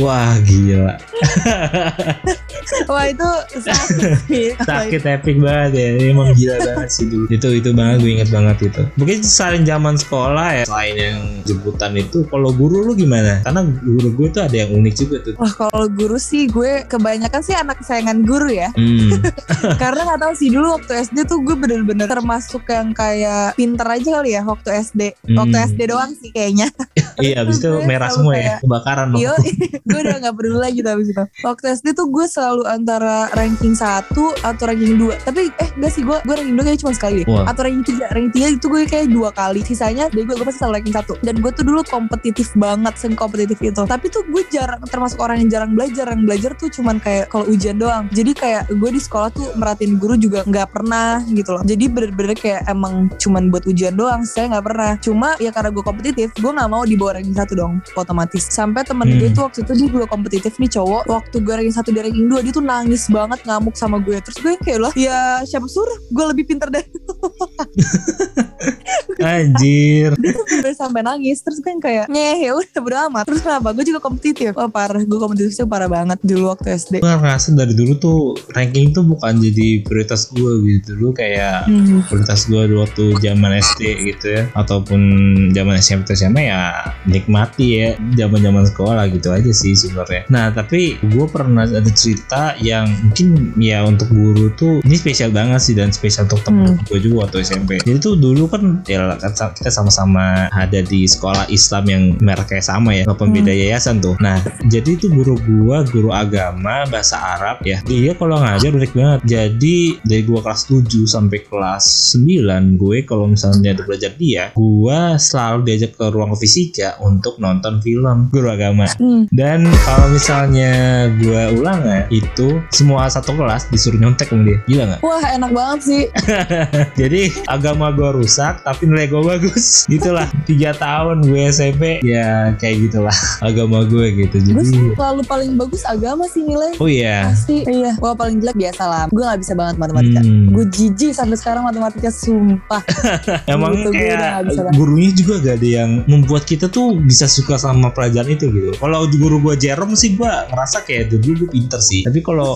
Wah gila Wah itu sakit. Sih sakit epic banget ya. Emang gila banget sih dulu itu itu banget gue inget banget itu. Mungkin selain zaman sekolah ya selain yang jemputan itu kalau guru lu gimana? Karena guru gue tuh ada yang unik juga tuh. Wah kalau guru sih gue kebanyakan sih anak kesayangan guru ya. Hmm. Karena gak tahu sih dulu waktu SD tuh gue bener-bener termasuk yang kayak pinter aja kali ya waktu SD Waktu Hmm. SD doang sih kayaknya. Iya habis itu merah semua ya kebakaran Iya, gue udah gak peduli lagi abis itu. Waktu SD tuh gue selalu antara ranking 1 atau ranking 2 Tapi eh enggak sih gue gue ranking 2 kayaknya cuma sekali deh. Wah. Atau ranking 3 Ranking 3 itu gue kayak dua kali. Sisanya dari gue gue pasti selalu ranking 1 Dan gue tuh dulu kompetitif banget, sen kompetitif itu. Tapi tuh gue jarang termasuk orang yang jarang belajar. Yang belajar tuh cuman kayak kalau ujian doang. Jadi kayak gue di sekolah tuh merhatiin guru juga nggak pernah gitu loh. Jadi bener-bener kayak emang cuman buat ujian doang. Saya nggak pernah. Cuma ya karena gue kompetitif, gue nggak mau di bawah ranking 1 dong, otomatis. Sampai temen Hmm. gue tuh waktu itu dia juga kompetitif nih cowok. Waktu gue ranking 1 dia ranking 2 dia tuh nangis banget ngamuk sama gue. Terus gue kayak lah, ya siapa suruh gue lebih pinter dari anjir gue sampai nangis. Terus yang kayak nyeh ya udah bodo amat. Terus kenapa? Gue juga kompetitif. Oh parah, gue kompetitifnya parah banget dulu waktu SD. gue ngerasa dari dulu tuh ranking tuh bukan jadi prioritas gue gitu dulu kayak Hmm. prioritas gue waktu zaman SD gitu ya ataupun zaman SMP SMA ya nikmati ya zaman zaman sekolah gitu aja sih sebenarnya nah tapi gue pernah ada cerita yang mungkin ya untuk guru tuh ini spesial banget sih dan spesial untuk temen gue juga waktu SMP jadi tuh dulu kan ya kan sa- kita sama-sama ada di sekolah Islam yang mereknya sama ya walaupun beda yayasan tuh. Nah jadi itu guru gue guru agama bahasa Arab ya dia kalau ngajar unik banget. Jadi dari gua kelas 7 sampai kelas 9 gue kalau misalnya ada belajar dia gua selalu diajak ke ruang fisika untuk nonton film guru agama. Hmm. dan kalau misalnya gua ulangan itu semua satu kelas disuruh nyontek sama dia. Gila nggak? Wah enak banget sih. jadi agama gua rusak tapi nilai gua bagus gitulah tiga tahun gue SMP ya kayak gitulah agama gue gitu Gue jadi selalu paling bagus agama sih nilai. oh iya Pasti. Iya. Wah paling jelek biasa lah. Gue gak bisa banget matematika. Hmm. Gue jijik sampai sekarang matematika sumpah. Emang Gitu, gue kayak gurunya juga gak ada yang membuat kita tuh bisa suka sama pelajaran itu gitu. Kalau guru gua Jerome sih gua ngerasa kayak dulu gue pinter sih. Tapi kalau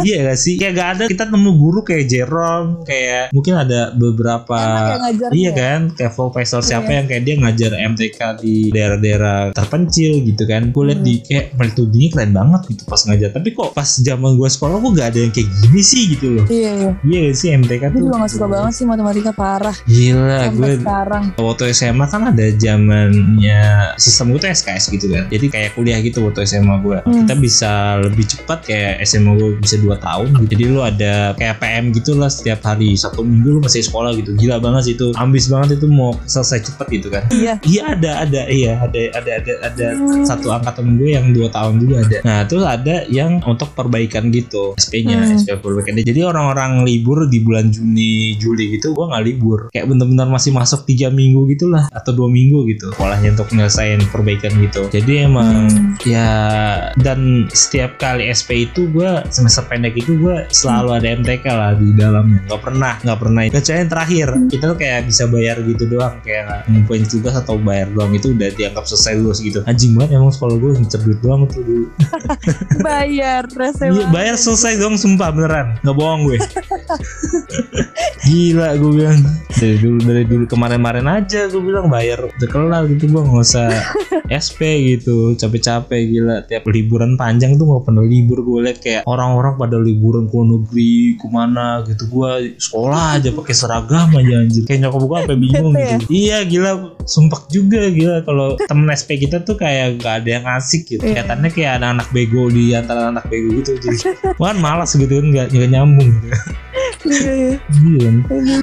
iya gak sih? Kayak gak ada kita nemu guru kayak Jerome, kayak mungkin ada beberapa ya Iya ya? Kan, kayak profesor siapa Iya. yang kayak dia ngajar MTK di daerah-daerah terpencil gitu kan. Gue liat Hmm. di kayak metodenya keren banget gitu pas ngajar. Tapi kok pas zaman gua sekolah kok gak ada yang kayak gini sih gitu loh. Iya iya. Iya sih MTK Gue tuh. juga gak suka banget sih matematika parah. Gila, Sampai gue sekarang. waktu SMA kan ada zamannya sistem gue tuh SKS gitu kan jadi kayak kuliah gitu waktu SMA gue Hmm. kita bisa lebih cepat kayak SMA gue bisa 2 tahun gitu. jadi lu ada kayak PM gitu lah setiap hari satu minggu lu masih sekolah gitu gila banget sih itu ambis banget itu mau selesai cepet gitu kan Iya. iya ada ada iya ada ada ada ada Hmm. satu angkatan gue yang dua tahun juga ada nah terus ada yang untuk perbaikan gitu SP-nya Hmm. SP perbaikan jadi orang-orang libur di bulan Juni Juli gitu gue nggak libur kayak bener-bener masih masuk tiga minggu gitulah atau dua minggu gitu sekolahnya untuk nyelesain perbaikan gitu jadi emang Hmm. ya dan setiap kali SP itu gue semester pendek itu gue selalu ada MTK lah di dalamnya nggak pernah nggak pernah kecuali yang terakhir kita tuh kayak bisa bayar gitu doang. Kayak ngumpulin tugas atau bayar doang itu udah dianggap selesai lulus gitu. Anjing banget emang sekolah gue ngincer duit doang tuh dulu. Bayar. Iya, banget. bayar selesai dong sumpah beneran. Nggak bohong gue. Gila gue bilang. Dari dulu dari dulu kemarin-kemarin aja gue bilang bayar udah kelar gitu gue nggak usah SP gitu. Capek-capek gila. Tiap liburan panjang tuh nggak pernah libur gue liat kayak orang-orang pada liburan ke luar negeri ke mana gitu. Gue sekolah aja pakai seragam aja anjir. Kayak nyokap gue bingung Bete gitu. iya gila. Sumpah juga gila. Kalau temen SP kita tuh kayak gak ada yang asik gitu. Iya. kelihatannya kayak ada anak bego di antara anak bego gitu. Jadi kan malas gitu kan nggak nggak nyambung gitu Iya. Iya.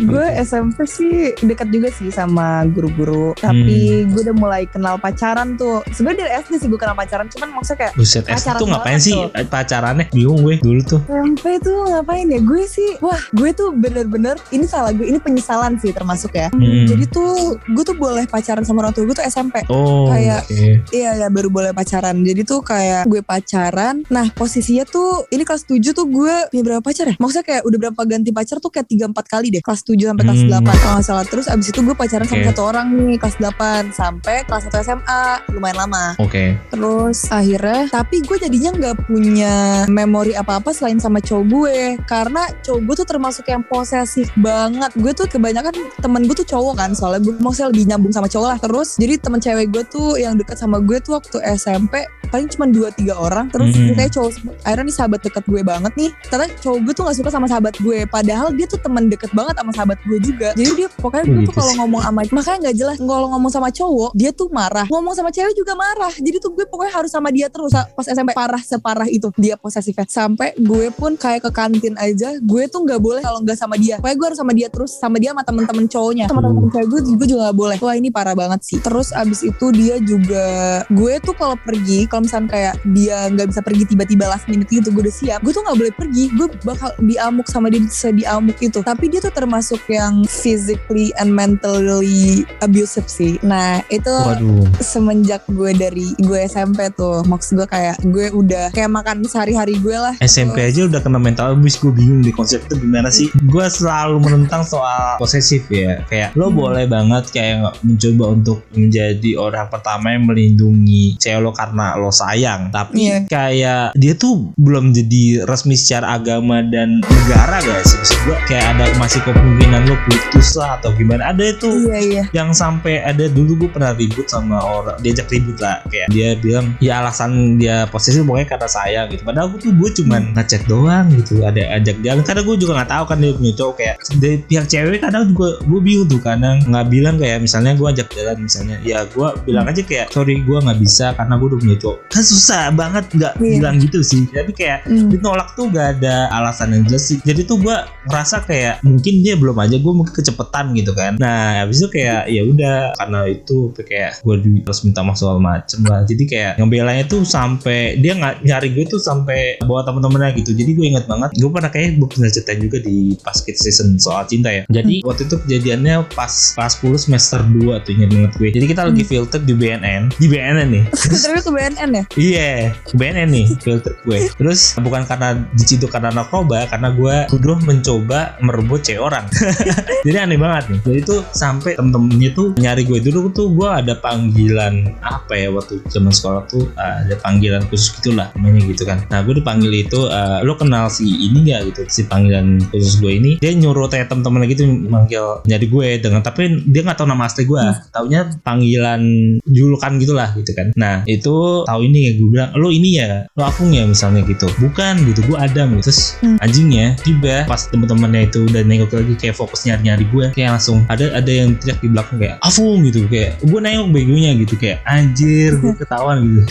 gue SMP sih dekat juga sih sama guru-guru. Tapi gue udah mulai kenal pacaran tuh. Sebenarnya dari SD sih gue kenal pacaran cuman maksudnya kayak Buset Pacaran tuh ngapain sih? tuh. pacarannya? Bingung gue dulu tuh. SMP tuh ngapain ya? Gue sih wah gue tuh bener-bener ini salah gue ini penyesalan sih termasuk ya. Hmm. jadi tuh gue tuh boleh pacaran sama orang tua gue tuh SMP Oh Kayak- oke. Iya ya baru boleh pacaran. Jadi tuh kayak gue pacaran Nah posisinya tuh Ini kelas 7 tuh gue punya berapa pacar ya? Maksudnya kayak udah berapa ganti pacar tuh kayak 3-4 kali deh Kelas 7 sampai kelas Hmm. 8 Kalau gak salah. Terus abis itu gue pacaran sama Oke. satu orang nih Kelas 8 Sampai kelas 1 SMA Lumayan lama. Oke. Terus akhirnya Tapi gue jadinya gak punya memori apa-apa Selain sama cowok gue Karena cowok gue tuh termasuk yang posesif banget. Gue tuh kebanyakan temen gue tuh cowok kan Soalnya gue maksudnya lebih nyambung sama cowok lah. Terus jadi temen cewek gue tuh Yang deket sama gue tuh waktu SMP Paling cuma 2-3 orang. Terus Hmm. kayak cowok Akhirnya nih sahabat deket gue banget nih. Ternyata cowok gue tuh gak suka sama sahabat gue Padahal dia tuh temen deket banget sama sahabat gue juga. Jadi dia pokoknya gue tuh gitu kalau ngomong sama Makanya gak jelas. Kalau ngomong sama cowok Dia tuh marah. Ngomong sama cewek juga marah. Jadi tuh gue pokoknya harus sama dia terus. Pas SMP parah separah itu. Dia posesifnya Sampai gue pun kayak ke kantin aja Gue tuh gak boleh kalau gak sama dia. Pokoknya gue harus sama dia terus. Sama dia sama temen-temen cowoknya. Sama temen-temen cewek gue juga juga gak boleh. Wah ini parah banget sih. Terus abis itu dia juga Gue tuh kalau pergi Kalau misalnya kayak dia gak bisa pergi tiba-tiba last minute gitu Gue udah siap. Gue tuh gak boleh pergi. Gue bakal diamuk sama dia Sediamuk itu. Tapi dia tuh termasuk yang Physically and mentally abusive sih. Nah itu Waduh. semenjak gue dari gue SMP tuh maksud gue kayak gue udah kayak makan sehari-hari gue lah. SMP aja udah kena mental abuse gue bingung deh konsep itu gimana sih. Gue selalu menentang soal posesif ya. Kayak lo Hmm. boleh banget kayak mencoba untuk menjadi orang pertama yang melindungi cewek lo karena lo sayang. Tapi Iya. kayak dia tuh belum jadi resmi secara agama dan negara guys gue kayak ada masih kemungkinan lo putus lah atau gimana. Ada itu iya iya. yang sampai ada dulu gue pernah ribut sama orang diajak ribut lah. Kayak dia bilang ya alasan dia posesif pokoknya karena saya gitu. Padahal gue tuh gue cuman ngechat doang gitu ada ajak jalan karena gue juga nggak tahu kan dia punya cowok kayak dari pihak cewek kadang juga gue bingung tuh. Kadang nggak bilang kayak misalnya gue ajak jalan misalnya. Ya gue bilang aja kayak sorry gue nggak bisa karena gue udah punya cowok. Kan susah banget nggak Iya. bilang gitu sih. Tapi kayak Hmm. ditolak tuh gak ada alasan yang jelas sih. Jadi tuh gue ngerasa kayak mungkin dia belum aja gue mungkin kecepetan gitu kan. Nah habis itu kayak ya udah karena itu kayak gue terus minta maaf soal macem lah. Jadi kayak ngebelanya tuh sampai dia nggak nyari gue tuh sampai bawa temen-temennya gitu. Jadi gue inget banget gue pernah kayak gue pernah ceritain juga di pas kids season soal cinta ya. Jadi waktu itu kejadiannya pas kelas 10 semester 2 tuh inget banget gue. Jadi kita lagi filter di BNN di BNN nih. Tapi ke BNN ya? Iya, BNN nih filter gue. Terus bukan karena diciduk karena narkoba, karena gue tuduh mencoba merebut cewek orang. Jadi aneh banget nih. Jadi tuh sampai temen-temennya tuh nyari gue dulu tuh gue ada panggilan apa ya waktu zaman sekolah tuh uh, ada panggilan khusus gitulah namanya gitu kan. Nah gue dipanggil itu uh, lo kenal si ini gak gitu si panggilan khusus gue ini dia nyuruh kayak temen-temen gitu manggil nyari gue dengan tapi dia nggak tahu nama asli gue. Taunya panggilan julukan gitulah gitu kan. Nah itu tahu ini ya gue bilang lo ini ya lo Afung ya misalnya gitu bukan gitu gue Adam gitu terus Hmm. anjingnya tiba pas temen-temennya itu udah nengok lagi kayak fokus nyari-nyari gue kayak langsung ada ada yang teriak di belakang kayak Afung gitu kayak gue nengok begonya gitu kayak anjir gue ketahuan gitu.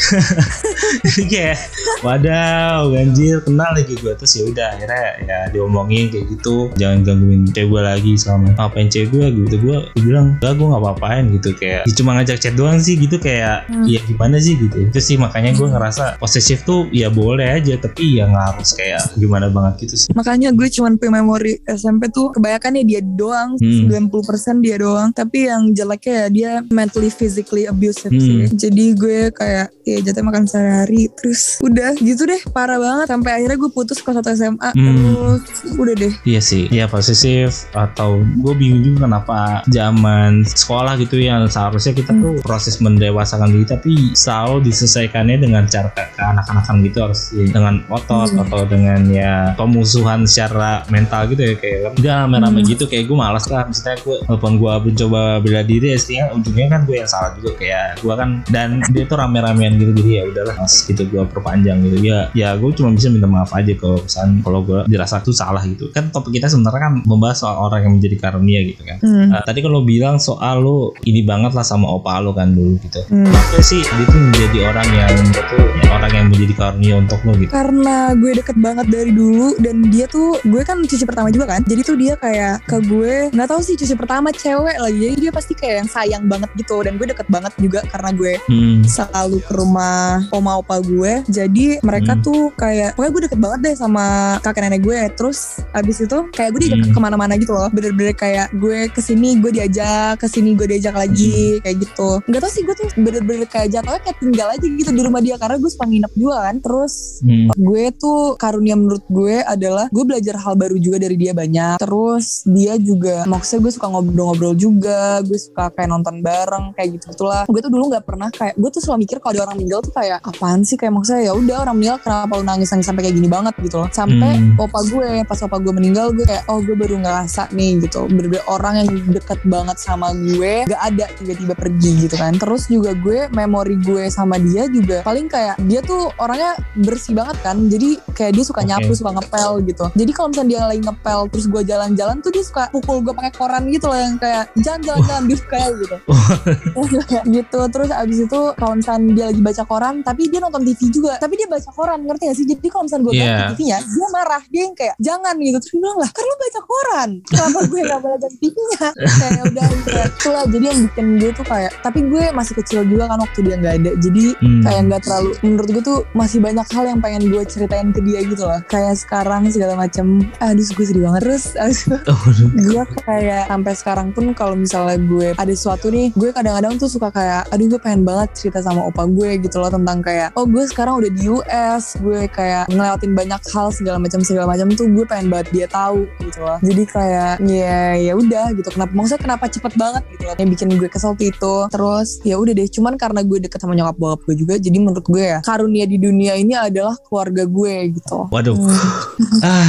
Jadi kayak wadaw anjir kenal lagi gue terus ya udah akhirnya ya diomongin kayak gitu jangan gangguin cewek gue lagi selama ngapain cewek gue gitu. Gue bilang enggak gue nggak apa-apain gitu kayak ya cuma ngajak chat doang sih gitu kayak Hmm. ya gimana sih gitu. Itu sih makanya gue ngerasa posesif tuh ya boleh aja tapi ya nggak harus kayak gimana banget gitu sih. Makanya gue cuman punya memori SMP tuh kebanyakan ya dia doang Hmm. 90% dia doang. Tapi yang jeleknya ya dia mentally physically abusive Hmm. sih. Jadi gue kayak ya jatuh makan sehari-hari. Terus udah gitu deh. Parah banget. Sampai akhirnya gue putus kelas 1 SMA Hmm. terus udah deh. Iya sih, iya posesif atau gue bingung juga kenapa zaman sekolah gitu yang seharusnya kita tuh proses mendewasakan diri tapi selalu diselesaikannya dengan cara ke, ke anak-anakan gitu harus dengan otot Hmm. atau dengan ya pemusuhan secara mental gitu ya kayak udah rame-rame gitu kayak gue malas lah. Misalnya gue walaupun gue mencoba bela diri ya ujungnya kan gue yang salah juga. Kayak gue kan dan dia tuh rame-ramean gitu jadi ya udahlah mas gitu gue perpanjang gitu. Ya ya gue cuma bisa minta maaf aja kalau misalnya kalau gue dirasa tuh salah gitu. Kan topik kita sebenarnya kan membahas soal orang yang menjadi karunia gitu kan. Hmm. Nah, tadi kan lo bilang soal lo ini banget lah sama opa lo kan dulu gitu. Hmm. Kenapa sih dia tuh menjadi orang yang betul orang yang menjadi karunia untuk lo gitu. Karena gue deket banget dari dulu dan dia tuh gue kan cucu pertama juga kan jadi tuh dia kayak ke gue nggak tahu sih cucu pertama cewek lagi jadi dia pasti kayak yang sayang banget gitu dan gue deket banget juga karena gue hmm. selalu ke rumah oma opa gue jadi mereka Hmm. tuh kayak pokoknya gue deket banget deh sama kakek nenek gue terus abis itu kayak gue diajak Hmm. ke mana-mana gitu loh bener-bener kayak gue ke sini gue diajak ke sini gue diajak lagi Hmm. kayak gitu nggak tau sih gue tuh bener-bener kayak jatuhnya kayak tinggal aja gitu di rumah dia karena gue suka nginep juga kan terus Hmm. gue tuh karunia menurut gue adalah gue belajar hal baru juga dari dia banyak. Terus dia juga maksudnya gue suka ngobrol-ngobrol juga gue suka kayak nonton bareng kayak gitu gitulah. Gue tuh dulu nggak pernah kayak gue tuh selalu mikir kalau ada orang meninggal tuh kayak apaan sih? Kayak maksudnya ya udah orang meninggal kenapa lu nangis nangis sampai kayak gini banget gitu loh. Sampai Hmm. opa gue pas opa gue meninggal gue kayak oh gue baru ngerasa nih gitu. Bener-bener orang yang deket banget sama gue gak ada tiba-tiba pergi gitu kan. Terus juga gue memori gue sama dia juga paling kayak dia tuh orangnya bersih banget kan. Jadi kayak dia suka nyapu suka ngepel gitu. Jadi kalau misalnya dia lagi ngepel terus gue jalan-jalan tuh dia suka pukul gue pakai koran gitu loh yang kayak jangan jalan-jalan di kayak gitu. Gitu terus abis itu kalau misalnya dia lagi baca koran tapi dia nonton TV juga tapi dia baca koran ngerti gak sih? Jadi kalau misalnya gue Iya. ganti TV-nya dia marah dia yang kayak jangan gitu. Terus gue bilang lah kan lu baca koran kenapa gue gak boleh ganti TV-nya kayak udah kayak itulah jadi yang bikin gue tuh kayak tapi gue masih kecil juga kan waktu dia nggak ada jadi Hmm. kayak nggak terlalu menurut gue tuh masih banyak hal yang pengen gue ceritain ke dia gitu loh. Kayak sekarang segala macam aduh gue sedih banget terus abis itu Oh, gue kayak sampai sekarang pun kalau misalnya gue ada sesuatu nih gue kadang-kadang tuh suka kayak aduh gue pengen banget cerita sama opa gue gitu loh tentang kayak oh gue sekarang udah di US gue kayak ngelewatin banyak hal segala macam segala macam tuh gue pengen banget dia tahu gitu loh. Jadi kayak ya ya udah gitu. Kenapa maksudnya kenapa cepet banget gitu loh yang bikin gue kesel tuh itu. Terus ya udah deh cuman karena gue deket sama nyokap bokap gue juga jadi menurut gue ya karunia di dunia ini adalah keluarga gue gitu. Waduh, Hmm. ah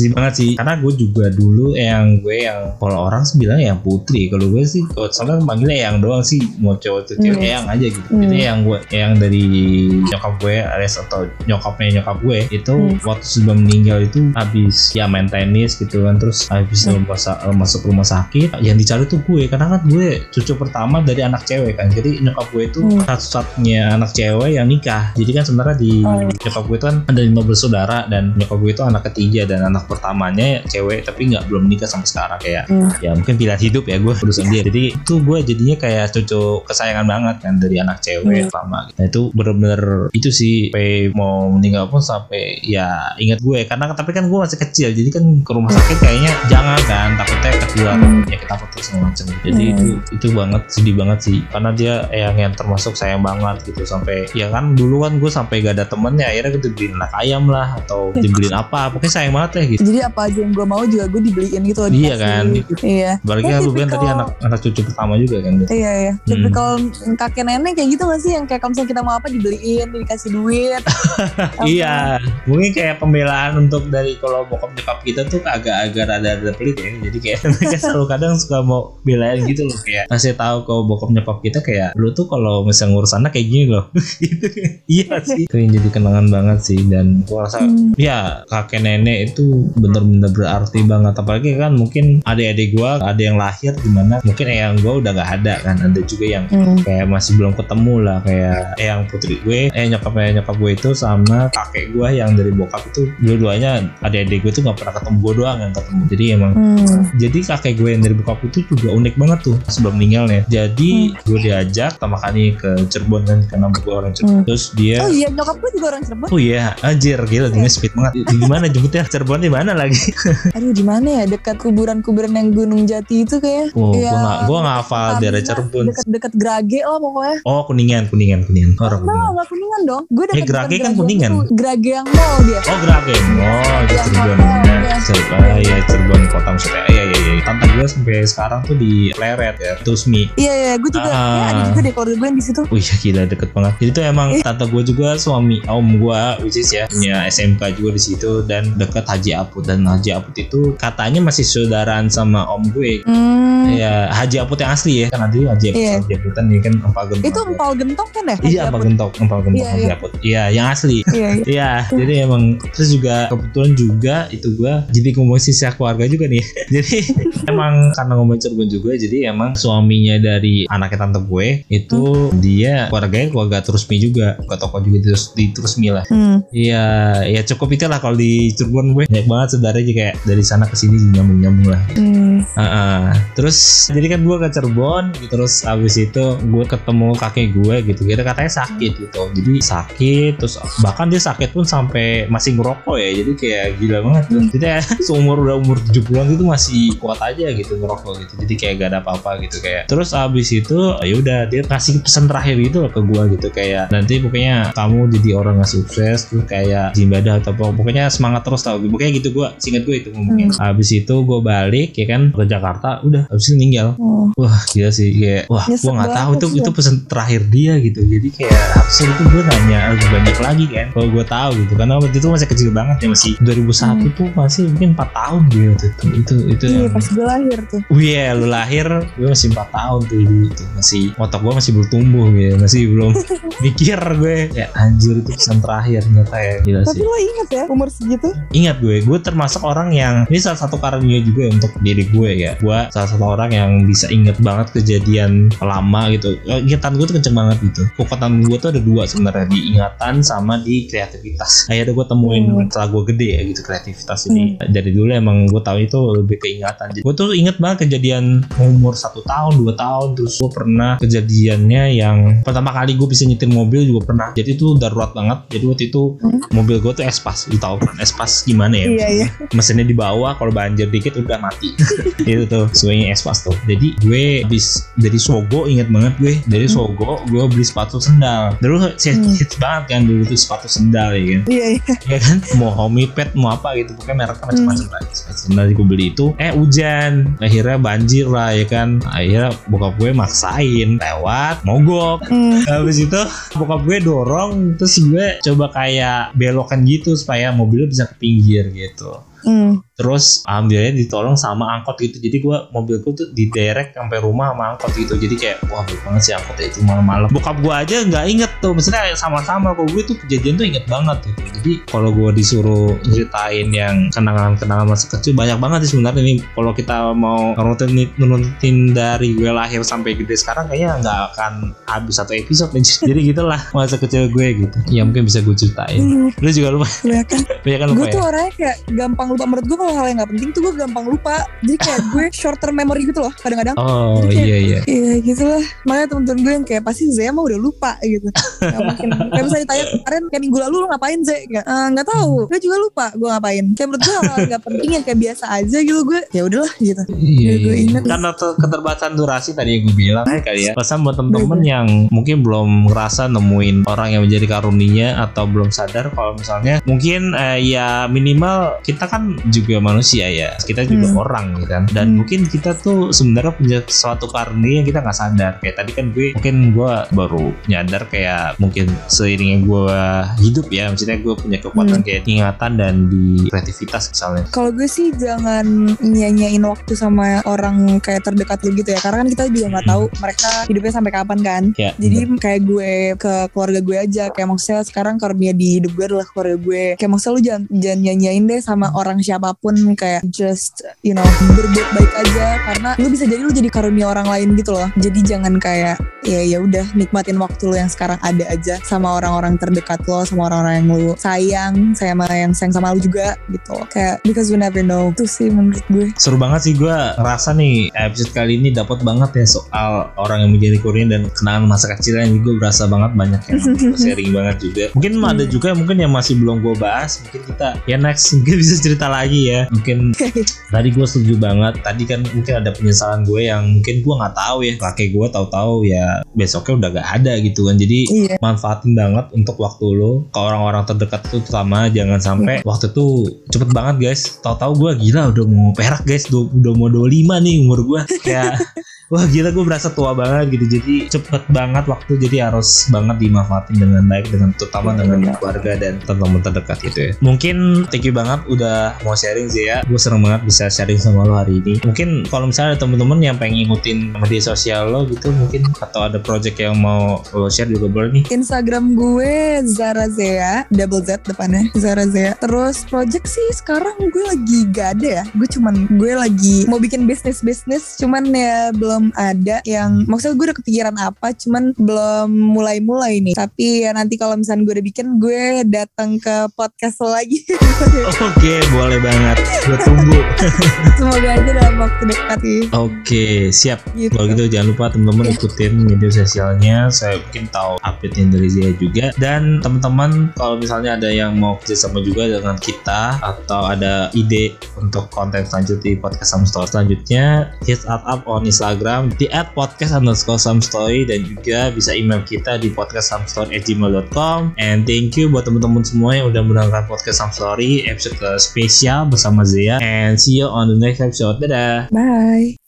sedih banget sih. Karena gue juga dulu yang gue yang kalau orang sih bilang yang putri. Kalau gue sih, kalau soalnya manggilnya yang doang sih. Mau cowok tuh cewek Hmm. yang aja gitu. Hmm. Itu yang gue, yang dari nyokap gue, alias atau nyokapnya nyokap gue itu Hmm. waktu sebelum meninggal itu habis ya main tenis gitu kan. Terus habis Hmm. rumah sa- masuk rumah sakit, yang dicari tuh gue. Karena kan gue cucu pertama dari anak cewek kan. Jadi nyokap gue itu Hmm. satu-satunya anak cewek yang nikah. Jadi kan sebenarnya di Oh, nyokap gue itu kan ada lima bersaudara dan nyokap gue itu anak ketiga dan anak pertamanya cewek tapi nggak belum nikah sampai sekarang. Kayak Hmm. ya mungkin pilihan hidup ya gue urusan dia. Jadi itu gue jadinya kayak cucu kesayangan banget kan dari anak cewek Hmm. pertama nah itu bener-bener itu sih sampai mau meninggal pun sampai ya ingat gue. Karena tapi kan gue masih kecil jadi kan ke rumah sakit kayaknya jangan kan takutnya kedua Hmm. penyakit apa terus segala macam. Jadi Hmm. itu itu banget sedih banget sih. Karena dia yang yang termasuk sayang banget gitu sampai ya kan dulu kan gue sampai gak ada temennya akhirnya gue dibeliin anak ayam lah atau dibeliin apa. Pokoknya sayang banget ya gitu Jadi apa aja yang gue mau juga gue dibeliin gitu loh. Iya kan? Iya. Apalagi Ya, kan lu bilang tadi anak anak cucu pertama juga kan Iya iya. Hmm. Tapi kalau kakek nenek kayak gitu gak sih yang kayak kalau misalnya kita mau apa dibeliin, dikasih duit. Iya, mungkin kayak pembelaan untuk dari kalau bokap nyokap kita tuh agak-agak ada-ada pelit ya. Jadi kayak mereka selalu kadang suka mau belain gitu loh kayak kasih tahu ke bokap nyokap kita kayak lu tuh kalau misalnya ngurus anak kayak gini loh. gitu. Iya sih. Itu yang jadi kenangan banget sih dan gua rasa Hmm. ya kakek nenek itu bener-bener berarti banget apalagi kan mungkin adik-adik gua ada yang lahir di mana mungkin eyang gua udah gak ada kan ada juga yang Hmm. kayak masih belum ketemu lah kayak eyang putri gue eh nyokapnya nyokap gue itu sama kakek gue yang dari bokap itu dua-duanya adik-adik gue tuh nggak pernah ketemu gue doang yang ketemu jadi emang Hmm. jadi kakek gue yang dari bokap itu juga unik banget tuh sebelum meninggalnya jadi Hmm. gue diajak pertama kali ke Cirebon kan karena gue orang Cirebon Hmm. terus dia Oh iya nyokap gue juga orang Cirebon. Oh iya, anjir gila dia speed banget. Di di mana jemputnya? Cirebon di mana lagi? Aduh di mana ya dekat kuburan-kuburan yang Gunung Jati itu kayak. Oh, Iya, gua nggak gua nggak dekat hafal daerah Cirebon. Dekat-dekat Grage lah pokoknya. Oh, Kuningan, Kuningan, Kuningan. Orang Enggak, Kuningan. enggak kuningan dong. Gue dekat Eh, Grage kan Kuningan. itu, Grage yang mall dia. Oh, Gragen. Oh, Yang Cirebon. ya. Cirebon. Cirebon kota maksudnya. Iya. Tante gue sampai sekarang tuh di Pleret ya terus mi Iya iya, gue juga Ah. ya, ada juga deh keluarga gue yang di situ. Wih gila deket banget. Jadi tuh emang Eh. tante gue juga suami om gue, which is ya punya SMK juga di situ dan deket Haji Aput dan Haji Aput itu katanya masih saudaraan sama om gue. Hmm. Ya Haji Aput yang asli ya kan nanti Haji Aput Iya. Haji Aputan ya kan empal gentong. Itu empal gentong kan ya? Iya empal gentong, empal gentong Iya, Haji iya. Aput. Iya yang asli. Iya, iya. Iya, jadi emang terus juga kebetulan juga itu gua jadi sisa keluarga juga nih. jadi emang karena ngomongin Cirebon juga, jadi emang suaminya dari anaknya tante gue itu dia keluarganya keluarga Terusmi juga, ke toko juga di, Terus- di Terusmi lah. Hmm. Iya, ya cukup itu lah kalau di Cirebon gue banyak banget saudaranya kayak dari sana ke sini nyambung nyambung lah. Hmm. Heeh. Terus jadi kan gue ke Cirebon gitu. Terus abis itu gue ketemu kakek gue gitu. Dia katanya sakit gitu. Jadi sakit terus bahkan dia sakit pun sampai masih ngerokok ya. Jadi kayak gila banget tuh. Jadi ya, seumur udah umur 70-an itu masih kuat aja gitu ngerokok gitu. Jadi kayak gak ada apa-apa gitu kayak. Terus abis itu ya udah dia kasih pesan terakhir gitu loh ke gue gitu kayak nanti pokoknya kamu jadi orang yang sukses tuh kayak ibadah atau apa pokoknya semangat terus tau pokoknya gitu gue singkat gue itu ngomongnya habis itu gue balik ya kan ke Jakarta udah habis itu meninggal Oh. wah gila sih kayak wah Nyesek gue nggak tahu itu itu ya. pesan terakhir dia gitu jadi kayak abis itu gue nanya lebih banyak lagi kan kalau gue tahu gitu karena waktu itu masih kecil banget ya masih 2001 tuh masih mungkin 4 tahun waktu itu itu itu Iya, yang- pas gue lahir tuh. Wih, ya, lu lahir, gue masih 4 tahun tuh tuh. Masih otak gue masih bertumbuh gitu, masih belum mikir gue. Ya anjir itu pesan terakhir ternyata ya gila Tapi sih. lo inget ya umur segitu? Ingat gue, gue termasuk orang yang ini salah satu karunia juga ya untuk diri gue ya. Gue salah satu orang yang bisa inget banget kejadian lama gitu. Ingatan gue tuh kenceng banget gitu. Kekuatan gue tuh ada dua sebenarnya di ingatan sama di kreativitas. Akhirnya gue temuin Hmm. setelah gue gede ya gitu kreativitas ini. Dari dulu emang gue tahu itu lebih keingatan. Gue tuh inget banget kejadian umur satu tahun, dua tahun. Terus gue pernah kejadiannya yang pertama kali gue bisa nyetir mobil juga pernah. Jadi itu darurat banget. Jadi waktu itu Hmm. mobil gue tuh espas. Lu tahu kan espas gimana ya? Iya iya. mesinnya di bawah kalau banjir dikit udah mati itu tuh sesuainya espas tuh jadi gue habis dari Sogo inget banget gue dari Hmm. Sogo gue beli sepatu sendal dulu saya Hmm. hits banget kan dulu tuh sepatu sendal ya kan Iya iya. ya kan mau homipad mau apa gitu pokoknya mereknya macam-macam lah sepatu sendal gue beli itu eh hujan akhirnya banjir lah ya kan akhirnya bokap gue maksain lewat mogok Hmm. Habis itu bokap gue dorong terus gue coba kayak belokan gitu supaya mobilnya bisa ke pinggir gitu. Hmm. Terus alhamdulillah ditolong sama angkot gitu. Jadi gue mobilku tuh diderek sampai rumah sama angkot gitu. Jadi kayak wah baik banget sih angkotnya itu malam-malam. Bokap gue aja nggak inget tuh. Maksudnya sama-sama kalau gue tuh kejadian tuh inget banget gitu. Jadi kalau gue disuruh ceritain yang kenangan-kenangan masa kecil banyak banget sih sebenarnya ini. Kalau kita mau nurutin nurutin dari gue lahir sampai gede sekarang kayaknya nggak akan habis satu episode. Jadi gitulah masa kecil gue gitu. Ya mungkin bisa gue ceritain. Hmm. Lu juga lupa, Ya kan. banyak kan lupa gue tuh ya. orangnya kayak gampang lupa. Menurut gue kalau hal yang nggak penting tuh gue gampang lupa. Jadi kayak gue short term memory gitu loh kadang-kadang. Oh Jadi kayak- iya iya. Iya gitu lah Makanya temen-temen gue yang kayak Pasti Zaya mah udah lupa gitu. Gak mungkin. Kayak misalnya ditanya kemarin Kayak minggu lalu lu ngapain Zay Kayak "Eh, Gak tahu. Gue juga lupa Gue ngapain. Kayak menurut gue hal gak penting yang kayak biasa aja gitu Gue ya udahlah gitu. Iya, gue iya. inget. Karena ter- keterbatasan durasi tadi yang gue bilang ya kali ya. Pesan buat temen-temen yang mungkin belum ngerasa nemuin orang yang menjadi karunia atau belum sadar kalau misalnya mungkin eh, ya minimal kita kan juga manusia ya. Kita juga Hmm. orang gitu kan. Dan Hmm. mungkin kita tuh sebenarnya punya suatu karunia yang kita nggak sadar. Kayak tadi kan gue mungkin gue baru nyadar kayak mungkin seiringnya gue hidup ya. Maksudnya gue punya kekuatan Hmm. kayak ingatan dan di kreativitas misalnya. Kalau gue sih jangan nyanyain waktu sama orang kayak terdekat lu gitu ya Karena kan kita juga gak tahu mereka hidupnya sampai kapan kan Ya, Jadi kayak gue ke keluarga gue aja Kayak maksudnya sekarang karunia di hidup gue adalah keluarga gue Kayak maksudnya lu jangan, jangan nyanyain deh sama orang siapa pun Kayak just you know berbuat baik aja. Karena lu bisa jadi lu jadi karunia orang lain gitu loh. Jadi jangan kayak ya ya udah nikmatin waktu lu yang sekarang ada aja Sama orang-orang terdekat lo Sama orang-orang yang lu sayang Sama yang sayang sama lu juga gitu. Kayak because we never know. Itu sih menurut gue. Seru banget sih gue ngerasa nih episode kali ini dapat banget ya soal orang yang menjadi Korean dan kenangan masa kecil yang juga berasa banget banyak yang gue sharing banget juga. Mungkin ada Iya. juga mungkin yang masih belum gue bahas mungkin kita ya next mungkin bisa cerita lagi ya. Mungkin tadi gue setuju banget. Tadi kan mungkin ada penyesalan gue yang mungkin gue nggak tahu ya. Kakek gue tahu-tahu ya ya besoknya udah gak ada gitu kan. Jadi Iya. manfaatin banget untuk waktu lo. Ke orang-orang terdekat tuh terutama jangan sampai waktu tuh cepet banget guys. Tahu-tahu gue gila udah mau perak guys. Du- udah mau 25 nih umur gue kayak wah gila gue berasa tua banget gitu jadi cepet banget waktu jadi harus banget dimanfaatin dengan baik dengan terutama Iya, dengan benar. keluarga dan teman-teman terdekat gitu ya mungkin thank you banget udah mau sharing Zia gue seneng banget bisa sharing sama lo hari ini mungkin kalau misalnya ada temen-temen yang pengen ngikutin media sosial lo gitu mungkin atau ada project yang mau lo share juga boleh nih Instagram gue Zara Zea, double Z depannya Zara Zea. Terus project sih sekarang gue lagi gak ada ya. Gue cuman gue lagi mau bikin bisnis bisnis, cuman ya belum ada yang maksudnya gue udah kepikiran apa, cuman belum mulai-mulai nih. Tapi ya nanti kalau misalnya gue udah bikin, gue datang ke podcast lagi. oke boleh banget gue tunggu Semoga aja dalam waktu dekat nih. oke siap Gitu. Kalau gitu jangan lupa teman-teman Iya. ikutin media sosialnya. Saya mungkin tahu update-nya dari Zia juga. Dan teman-teman kalau misalnya ada yang mau kerjasama juga dengan kita atau ada ide untuk konten selanjutnya di podcast Some Story selanjutnya, hit us up on Instagram di @podcast underscore some story dan juga bisa email kita di podcastsomstory@gmail.com. And thank you buat teman-teman semua yang udah mendengarkan podcast Some Story episode spesial bersama Zia. And see you on the next episode. Dadah. Bye.